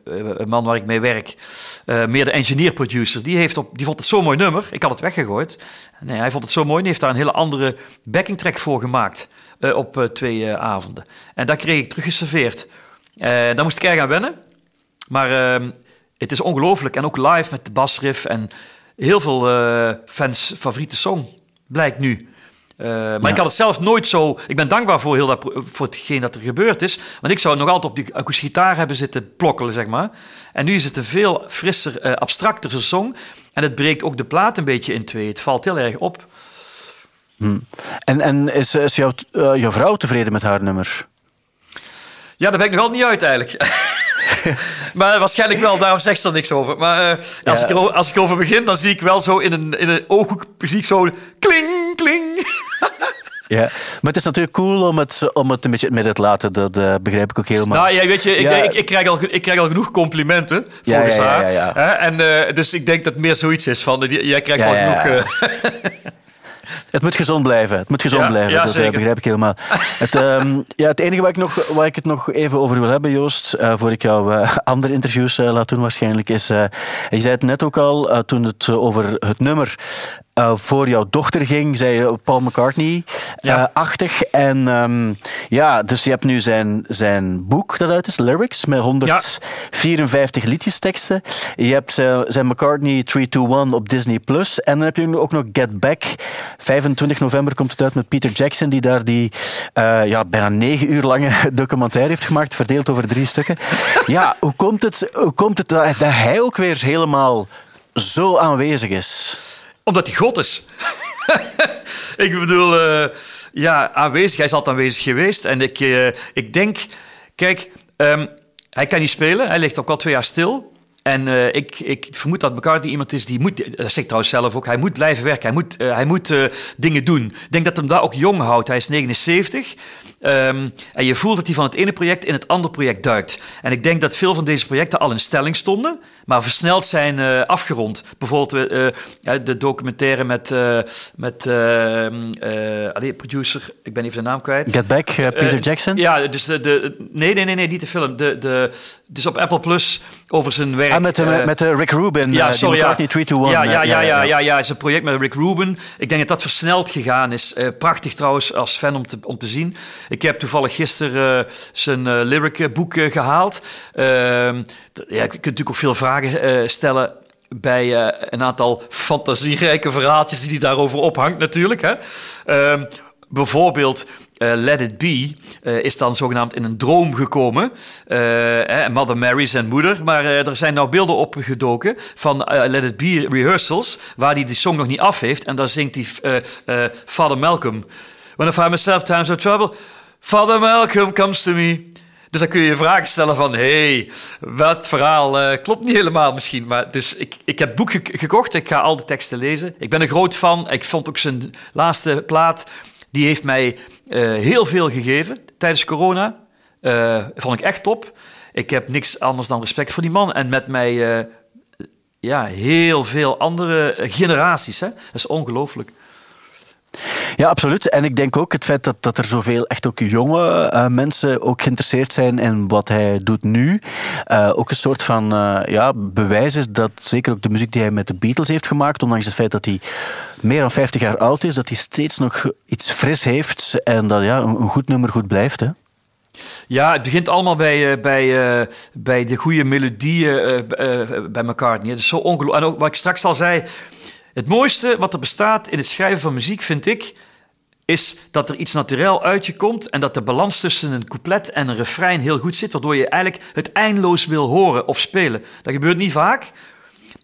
Speaker 3: uh, man waar ik mee werk, uh, meer de engineer-producer, die, heeft op, die vond het zo'n mooi nummer. Ik had het weggegooid. Nee, hij vond het zo mooi en heeft daar een hele andere backing track voor gemaakt op twee avonden. En daar kreeg ik teruggeserveerd. daar moest ik erg aan wennen. Maar ehm, het is ongelooflijk. En ook live met de basriff en heel veel fans favoriete song, blijkt nu. Uh, maar ik had het zelf nooit zo. Ik ben dankbaar voor, heel dat, voor hetgeen dat er gebeurd is. Want ik zou nog altijd op die akoestische gitaar hebben zitten plokkelen, zeg maar. En nu is het een veel frisser, uh, abstracter song. En het breekt ook de plaat een beetje in twee. Het valt heel erg op.
Speaker 2: Hm. En, en is, is jouw, uh, jouw vrouw tevreden met haar nummer?
Speaker 3: Ja, daar ben ik nog altijd niet uit eigenlijk. maar waarschijnlijk wel, daarom zegt ze er niks over. Maar als, ik er, als ik over begin, dan zie ik wel zo in een, in een ooghoek, zie ik zo kling, kling.
Speaker 2: Ja, maar het is natuurlijk cool om het, om het een beetje met het laten. Dat uh, begrijp ik ook helemaal.
Speaker 3: Nou ja, weet je, ik, ik, ik, krijg, al, ik krijg al genoeg complimenten volgens ja, ja, haar. En, uh, dus ik denk dat het meer zoiets is van, jij krijgt al genoeg... Uh,
Speaker 2: Het moet gezond blijven. Het moet gezond blijven. dat uh, begrijp ik helemaal. het, um, ja, het enige waar ik, nog, waar ik het nog even over wil hebben, Joost, voor ik jou andere interviews laat doen waarschijnlijk, is... je zei het net ook al, toen het over het nummer uh, voor jouw dochter ging, zei je Paul McCartney-achtig. Ja. Uh, en um, ja, dus je hebt nu zijn, zijn boek dat uit is, Lyrics, met 154 ja. liedjesteksten. Je hebt zijn McCartney 321 op Disney+. Plus. En dan heb je ook nog Get Back. 25 november komt het uit met Peter Jackson, die daar die uh, ja, bijna negen uur lange documentaire heeft gemaakt, verdeeld over drie stukken. ja, hoe komt het, hoe komt het dat, dat hij ook weer helemaal zo aanwezig is?
Speaker 3: Omdat hij God is. ik bedoel, uh, ja, aanwezig. Hij is altijd aanwezig geweest. En ik, uh, ik denk, kijk, um, hij kan niet spelen. Hij ligt ook al twee jaar stil. En uh, ik, ik vermoed dat McCartney iemand is die moet, dat zeg trouwens zelf ook, hij moet blijven werken, hij moet, hij moet dingen doen. Ik denk dat hem daar ook jong houdt. Hij is 79 um, en je voelt dat hij van het ene project in het andere project duikt. En ik denk dat veel van deze projecten al in stelling stonden, maar versneld zijn afgerond. Bijvoorbeeld de documentaire met, met allee, producer, ik ben even de naam kwijt.
Speaker 2: Get Back, Peter Jackson?
Speaker 3: Ja, dus de, de, nee, nee, nee, nee, niet de film. De, de, dus op Apple Plus over zijn werk.
Speaker 2: Ah, met, met Rick Rubin, ja, sorry, ja. 3 to 1.
Speaker 3: Ja, ja, ja, ja, ja, ja, zijn project met Rick Rubin. Ik denk dat dat versneld gegaan is. Prachtig trouwens als fan om te, om te zien. Ik heb toevallig gisteren uh, zijn lyric boek gehaald. Ehm, ja, je kunt natuurlijk ook veel vragen stellen bij een aantal fantasierijke verhaaltjes die hij daarover ophangt natuurlijk. Hè. Uh, bijvoorbeeld Let It Be is dan zogenaamd in een droom gekomen. Uh, Mother Mary zijn moeder. Maar er zijn nou beelden opgedoken van Let It Be rehearsals... waar hij die song nog niet af heeft. En daar zingt hij Father Malcolm. When I find myself times of trouble... Father Malcolm comes to me... Dus dan kun je je vragen stellen van... hey, wat verhaal klopt niet helemaal misschien. Maar dus ik, ik heb het boek gekocht. Ik ga al de teksten lezen. Ik ben een groot fan. Ik vond ook zijn laatste plaat... Die heeft mij uh, heel veel gegeven tijdens corona. Uh, vond ik echt top. Ik heb niks anders dan respect voor die man. En met mij ja, heel veel andere generaties. Hè? Dat is ongelooflijk.
Speaker 2: Ja, absoluut. En ik denk ook het feit dat, dat er zoveel echt ook jonge uh, mensen ook geïnteresseerd zijn in wat hij doet nu. Uh, ook een soort van uh, ja, bewijs is dat zeker ook de muziek die hij met de Beatles heeft gemaakt, ondanks het feit dat hij meer dan 50 jaar oud is, dat hij steeds nog iets fris heeft en dat ja, een, een goed nummer goed blijft. Hè?
Speaker 3: Ja, het begint allemaal bij, bij, bij de goede melodieën bij McCartney. Het is zo ongelooflijk. En ook wat ik straks al zei, het mooiste wat er bestaat in het schrijven van muziek, vind ik, is dat er iets natuurlijk uit je komt en dat de balans tussen een couplet en een refrein heel goed zit, waardoor je eigenlijk het eindeloos wil horen of spelen. Dat gebeurt niet vaak,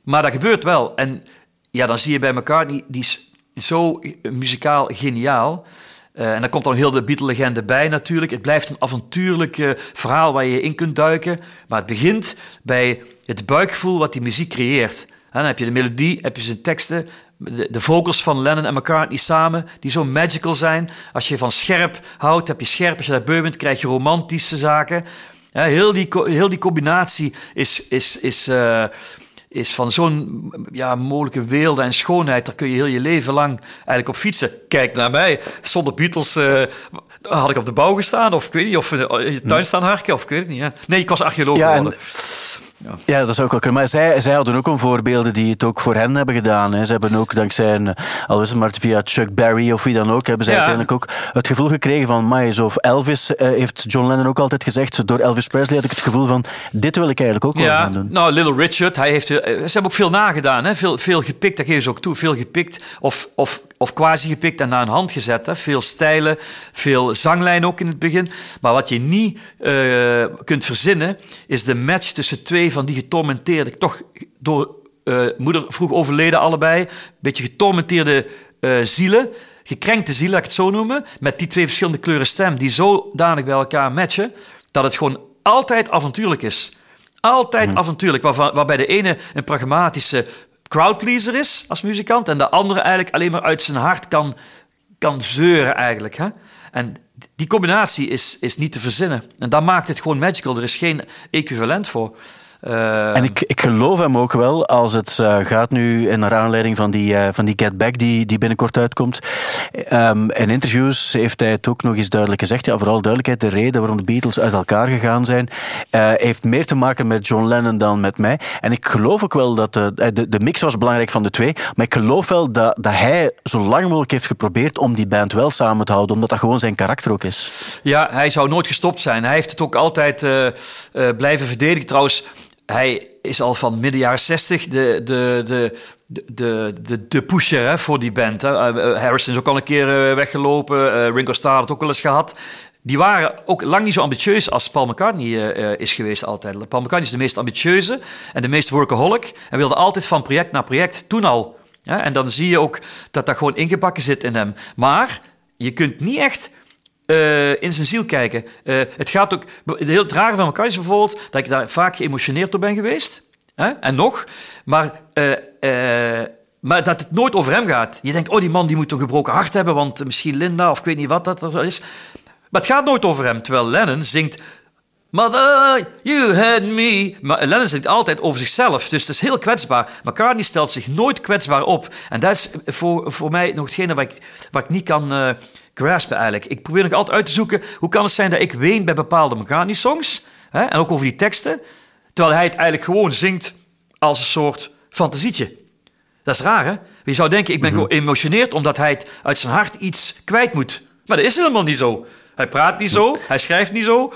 Speaker 3: maar dat gebeurt wel. En ja, dan zie je bij McCartney, die is zo muzikaal geniaal. Uh, en daar komt dan heel de Beatle-legende bij natuurlijk. Het blijft een avontuurlijk verhaal waar je in kunt duiken. Maar het begint bij het buikgevoel wat die muziek creëert dan heb je de melodie, heb je zijn teksten, de, de vocals van Lennon en McCartney samen, die zo magical zijn. Als je van scherp houdt, heb je scherp. Als je dat beu bent, krijg je romantische zaken. heel, die, heel die combinatie is, is, is, uh, is van zo'n ja, mogelijke weelde en schoonheid. Daar kun je heel je leven lang eigenlijk op fietsen. Kijk naar mij. Zonder Beatles uh, had ik op de bouw gestaan. Of ik weet niet, of in je tuin staan harken. Of ik weet het niet. Nee, ik was archeoloog ja, geworden.
Speaker 2: Ja. ja, dat zou ook wel kunnen. Maar zij, zij hadden ook een voorbeelden die het ook voor hen hebben gedaan. Hè. Ze hebben ook dankzij, een, al is het maar via Chuck Berry of wie dan ook, hebben zij uiteindelijk ook het gevoel gekregen van, maar of Elvis, uh, heeft John Lennon ook altijd gezegd, door Elvis Presley had ik het gevoel van, dit wil ik eigenlijk ook wel gaan doen.
Speaker 3: Nou, Little Richard, hij heeft, uh, ze hebben ook veel nagedaan, hè. Veel, veel gepikt, dat geven ze ook toe, veel gepikt of, of, of quasi gepikt en naar een hand gezet. Hè. Veel stijlen, veel zanglijn ook in het begin. Maar wat je niet uh, kunt verzinnen, is de match tussen twee van die getormenteerde, toch door uh, moeder vroeg overleden allebei, een beetje getormenteerde uh, zielen, gekrenkte zielen, laat ik het zo noemen, met die twee verschillende kleuren stem, die zodanig bij elkaar matchen, dat het gewoon altijd avontuurlijk is. Altijd avontuurlijk, waar, waarbij de ene een pragmatische crowdpleaser is als muzikant en de andere eigenlijk alleen maar uit zijn hart kan, kan zeuren eigenlijk. Hè? En die combinatie is, is niet te verzinnen. En dat maakt het gewoon magical. Er is geen equivalent voor.
Speaker 2: Uh, en ik, ik geloof hem ook wel als het uh, gaat nu in naar aanleiding van die, uh, van die Get Back die, die binnenkort uitkomt. Um, in interviews heeft hij het ook nog eens duidelijk gezegd. Ja, vooral duidelijkheid, de reden waarom de Beatles uit elkaar gegaan zijn, heeft meer te maken met John Lennon dan met mij. En ik geloof ook wel dat de, de, de mix was belangrijk van de twee. Maar ik geloof wel dat, dat hij zo lang mogelijk heeft geprobeerd om die band wel samen te houden. Omdat dat gewoon zijn karakter ook is.
Speaker 3: Ja, hij zou nooit gestopt zijn. Hij heeft het ook altijd blijven verdedigen. Trouwens, hij is al van midden jaren 60 de, de, de, de, de, de pusher hè, voor die band. Hè. Uh, Harrison is ook al een keer uh, weggelopen. Uh, Ringo Starr had het ook wel eens gehad. Die waren ook lang niet zo ambitieus als Paul McCartney is geweest altijd. Paul McCartney is de meest ambitieuze en de meest workaholic. En wilde altijd van project naar project, toen al. Ja, en dan zie je ook dat dat gewoon ingebakken zit in hem. Maar je kunt niet echt uh, in zijn ziel kijken. Uh, het gaat ook. Het heel rare van elkaar is bijvoorbeeld dat ik daar vaak geëmotioneerd door ben geweest. Hè? En nog. Maar. Uh, maar dat het nooit over hem gaat. Je denkt, oh, die man die moet een gebroken hart hebben, want misschien Linda of ik weet niet wat dat is. Maar het gaat nooit over hem. Terwijl Lennon zingt Mother, you had me. Maar Lennon zingt altijd over zichzelf, dus het is heel kwetsbaar. McCartney stelt zich nooit kwetsbaar op. En dat is voor, voor mij nog hetgene wat ik, wat ik niet kan graspen eigenlijk. Ik probeer nog altijd uit te zoeken, hoe kan het zijn dat ik ween bij bepaalde McCartney-songs? En ook over die teksten. Terwijl hij het eigenlijk gewoon zingt als een soort fantasietje. Dat is raar, hè? Je zou denken, ik ben mm geëmotioneerd omdat hij het uit zijn hart iets kwijt moet. Maar dat is helemaal niet zo. Hij praat niet zo, hij schrijft niet zo.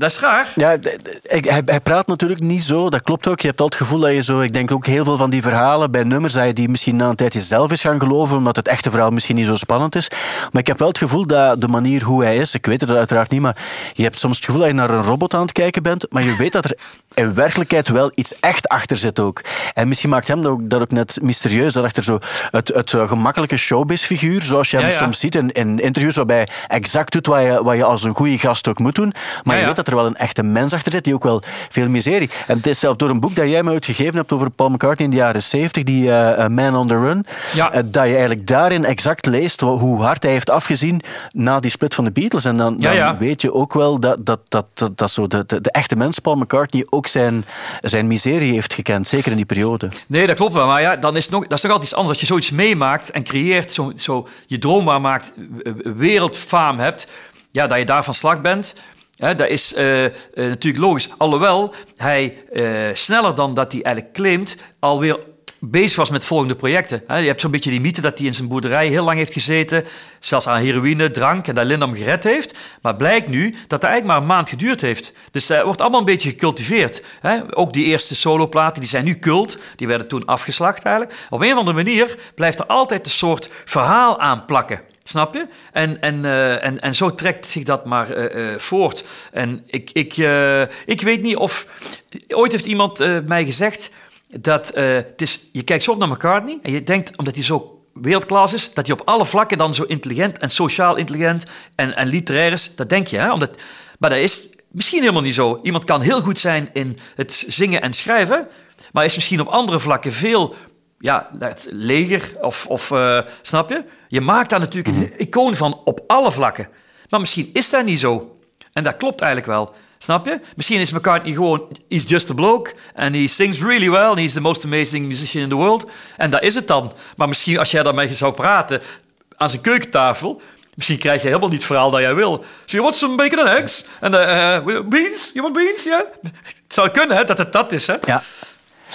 Speaker 3: Dat is raar.
Speaker 2: Ja, hij, hij, praat natuurlijk niet zo, dat klopt ook. Je hebt altijd het gevoel dat je zo, ik denk ook heel veel van die verhalen bij nummers, dat je die misschien na een tijdje zelf is gaan geloven, omdat het echte verhaal misschien niet zo spannend is. Maar ik heb wel het gevoel dat de manier hoe hij is, ik weet het uiteraard niet, maar je hebt soms het gevoel dat je naar een robot aan het kijken bent, maar je weet dat er in werkelijkheid wel iets echt achter zit ook. En misschien maakt hem dat ook, dat ook net mysterieus, dat achter zo het, het eh, gemakkelijke showbiz-figuur, zoals je hem soms ziet in, in, interviews, waarbij exact doet wat je, wat je als een goede gast ook moet doen. Maar je weet dat er wel een echte mens achter zit, die ook wel veel miserie. En het is zelf door een boek dat jij me uitgegeven hebt over Paul McCartney in de jaren 70, die uh, Man on the Run, ja. uh, dat je eigenlijk daarin exact leest hoe hard hij heeft afgezien na die split van de Beatles. En dan, dan weet je ook wel dat, dat, dat, dat, dat zo de, de, de, echte mens, Paul McCartney, ook zijn, zijn miserie heeft gekend, zeker in die periode.
Speaker 3: Nee, dat klopt wel. Maar ja, dan is nog, dat is nog altijd iets anders. Als je zoiets meemaakt en creëert, zo, zo je droom waar maakt, wereldfaam hebt, ja, dat je daar van slag bent. Dat is uh, uh, natuurlijk logisch. Alhoewel hij uh, sneller dan dat hij eigenlijk claimt, alweer bezig was met volgende projecten. Je hebt zo'n beetje die mythe dat hij in zijn boerderij heel lang heeft gezeten, zelfs aan heroïne, drank en dat Linda hem gered heeft. Maar blijkt nu dat het eigenlijk maar een maand geduurd heeft. Dus dat wordt allemaal een beetje gecultiveerd. Ook die eerste soloplaten, die zijn nu cult, die werden toen afgeslacht eigenlijk. Op een of andere manier blijft er altijd een soort verhaal aan plakken. Snap je? En, en, uh, en, en zo trekt zich dat maar uh, uh, voort. En ik, ik, ik weet niet of. Ooit heeft iemand mij gezegd dat het is, je kijkt zo naar McCartney en je denkt, omdat hij zo wereldklasse is, dat hij op alle vlakken dan zo intelligent en sociaal intelligent en, en literair is. Dat denk je, hè? Omdat, maar dat is misschien helemaal niet zo. Iemand kan heel goed zijn in het zingen en schrijven, maar is misschien op andere vlakken veel ja, het leger of, of snap je? Je maakt daar natuurlijk een mhm. icoon van op alle vlakken. Maar misschien is dat niet zo. En dat klopt eigenlijk wel. Snap je? Misschien is McCartney gewoon, he's just a bloke. En he sings really well. And he's the most amazing musician in the world. En dat is het dan. Maar misschien als jij daarmee zou praten aan zijn keukentafel... Misschien krijg je helemaal niet het verhaal dat jij wil. So you want some bacon and eggs? En uh, beans? You want beans? Ja? Het zou kunnen hè, dat het dat is. Hè?
Speaker 2: Ja.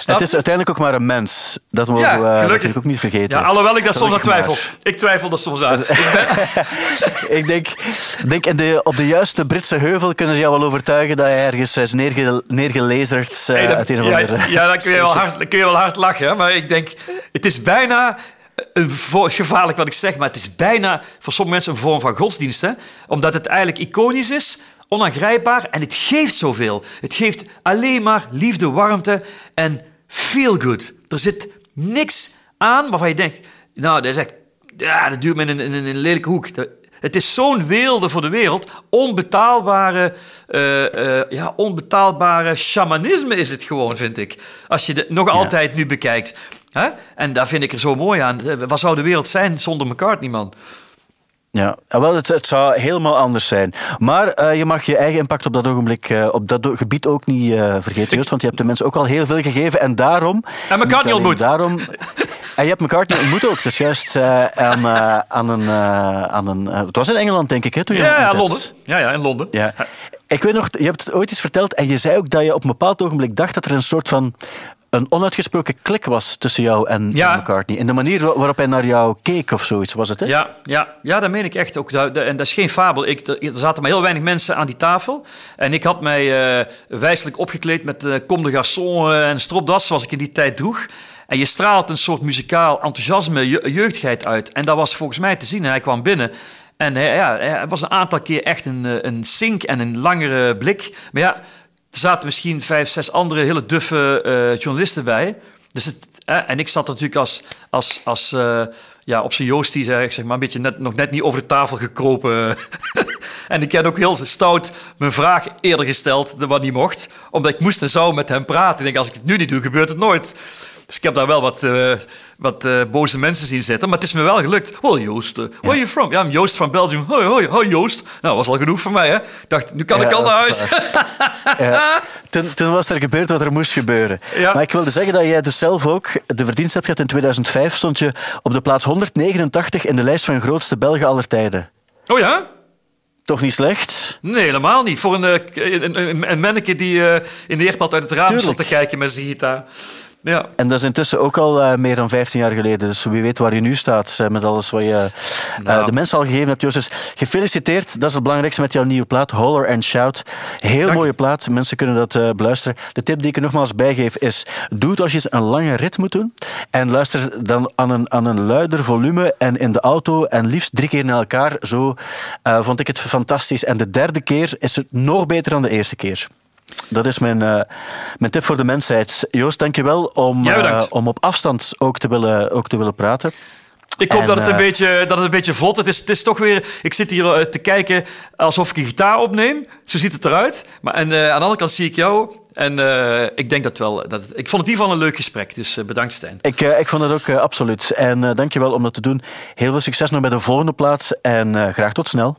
Speaker 2: Het is uiteindelijk ook maar een mens. Dat mogen ja, we natuurlijk ook niet vergeten.
Speaker 3: Ja, alhoewel ik dat soms aan twijfel. Ik twijfel dat soms aan.
Speaker 2: ik denk, denk in de, op de juiste Britse heuvel kunnen ze jou wel overtuigen dat je ergens is neerge, neergelezerd uh, hey, dat,
Speaker 3: ja, ja, dan kun je wel hard, kun je wel hard lachen. Maar ik denk, het is bijna gevaarlijk wat ik zeg, maar het is bijna voor sommige mensen een vorm van godsdienst. Hè? Omdat het eigenlijk iconisch is, onaangrijpbaar en het geeft zoveel. Het geeft alleen maar liefde, warmte en feel good. Er zit niks aan waarvan je denkt, nou, dat is echt, ja, dat duurt me in een, in een lelijke hoek. Het is zo'n weelde voor de wereld. Onbetaalbare, uh, uh, ja, onbetaalbare shamanisme is het gewoon, vind ik. Als je het nog altijd nu bekijkt. Hè? En daar vind ik er zo mooi aan. Wat zou de wereld zijn zonder McCartney, man?
Speaker 2: Ja, wel, het, het, zou helemaal anders zijn. Maar uh, je mag je eigen impact op dat ogenblik, uh, op dat gebied ook niet uh, vergeten, Just, want je hebt de mensen ook al heel veel gegeven en daarom...
Speaker 3: En McCartney ontmoet.
Speaker 2: Daarom, en je hebt McCartney ontmoet ook, dus juist aan, aan een... aan een het was in Engeland, denk ik, hè? Toen je
Speaker 3: ja, ja, Londen. Ja, ja, in Londen.
Speaker 2: Ja. Ik weet nog, je hebt het ooit eens verteld en je zei ook dat je op een bepaald ogenblik dacht dat er een soort van een onuitgesproken klik was tussen jou en, McCartney. In de manier waarop hij naar jou keek of zoiets, was het? Hè?
Speaker 3: Ja, ja, ja, dat meen ik echt ook. En dat is geen fabel. Ik, er zaten maar heel weinig mensen aan die tafel. En ik had mij uh, wijselijk opgekleed met uh, Comme de Garçon uh, en stropdas, zoals ik in die tijd droeg. En je straalt een soort muzikaal enthousiasme, je, jeugdigheid uit. En dat was volgens mij te zien. En hij kwam binnen. En hij, ja, hij was een aantal keer echt een, een sink en een langere blik. Maar ja, er zaten misschien vijf, zes andere hele duffe uh, journalisten bij. Dus het, en ik zat natuurlijk als, als, als uh, ja, op zijn Joostie, zeg maar, een beetje net, nog net niet over de tafel gekropen. en ik heb ook heel stout mijn vraag eerder gesteld, wat niet mocht. Omdat ik moest en zou met hem praten. Ik denk, als ik het nu niet doe, gebeurt het nooit. Dus ik heb daar wel wat, uh, wat uh, boze mensen zien zitten. Maar het is me wel gelukt. Well, Joost, uh, where are you from? Ja, I'm Joost van Belgium. Hoi, hoi, hoi, Joost. Nou, was al genoeg voor mij, hè. Ik dacht, nu kan ik al naar huis.
Speaker 2: ja. toen, toen, was er gebeurd wat er moest gebeuren. Maar ik wilde zeggen dat jij dus zelf ook de verdienst hebt gehad. In 2005 stond je op de plaats 189 in de lijst van grootste Belgen aller tijden.
Speaker 3: Oh ja?
Speaker 2: Toch niet slecht?
Speaker 3: Nee, helemaal niet. Voor een, een, een, een manneke die uh, in de eerpad uit het raam Tuurlijk. stond te kijken met zijn gitaar. Ja.
Speaker 2: En dat is intussen ook al uh, meer dan 15 jaar geleden. Dus wie weet waar je nu staat uh, met alles wat je uh, nou. de mensen al gegeven hebt. Joost, gefeliciteerd. Dat is het belangrijkste met jouw nieuwe plaat, Holler and Shout. Heel Dank. mooie plaat. Mensen kunnen dat beluisteren. De tip die ik er nogmaals bijgeef is, doe het als je een lange rit moet doen. En luister dan aan een, aan een luider volume en in de auto en liefst drie keer naar elkaar. Zo vond ik het fantastisch. En de derde keer is het nog beter dan de eerste keer. Dat is mijn, uh, mijn tip voor de mensheid. Joost, dankjewel om, uh, om op afstand ook te willen, ook te willen praten.
Speaker 3: Ik hoop en, dat, het een uh, beetje, dat het een beetje vlot het is. Het is toch weer... Ik zit hier te kijken alsof ik een gitaar opneem. Zo ziet het eruit. Maar, en aan de andere kant zie ik jou. En ik denk dat wel... Dat, ik vond het in ieder geval een leuk gesprek. Dus bedankt, Stijn.
Speaker 2: Ik, ik vond het ook absoluut. En dankjewel om dat te doen. Heel veel succes nog bij de volgende plaats. En graag tot snel.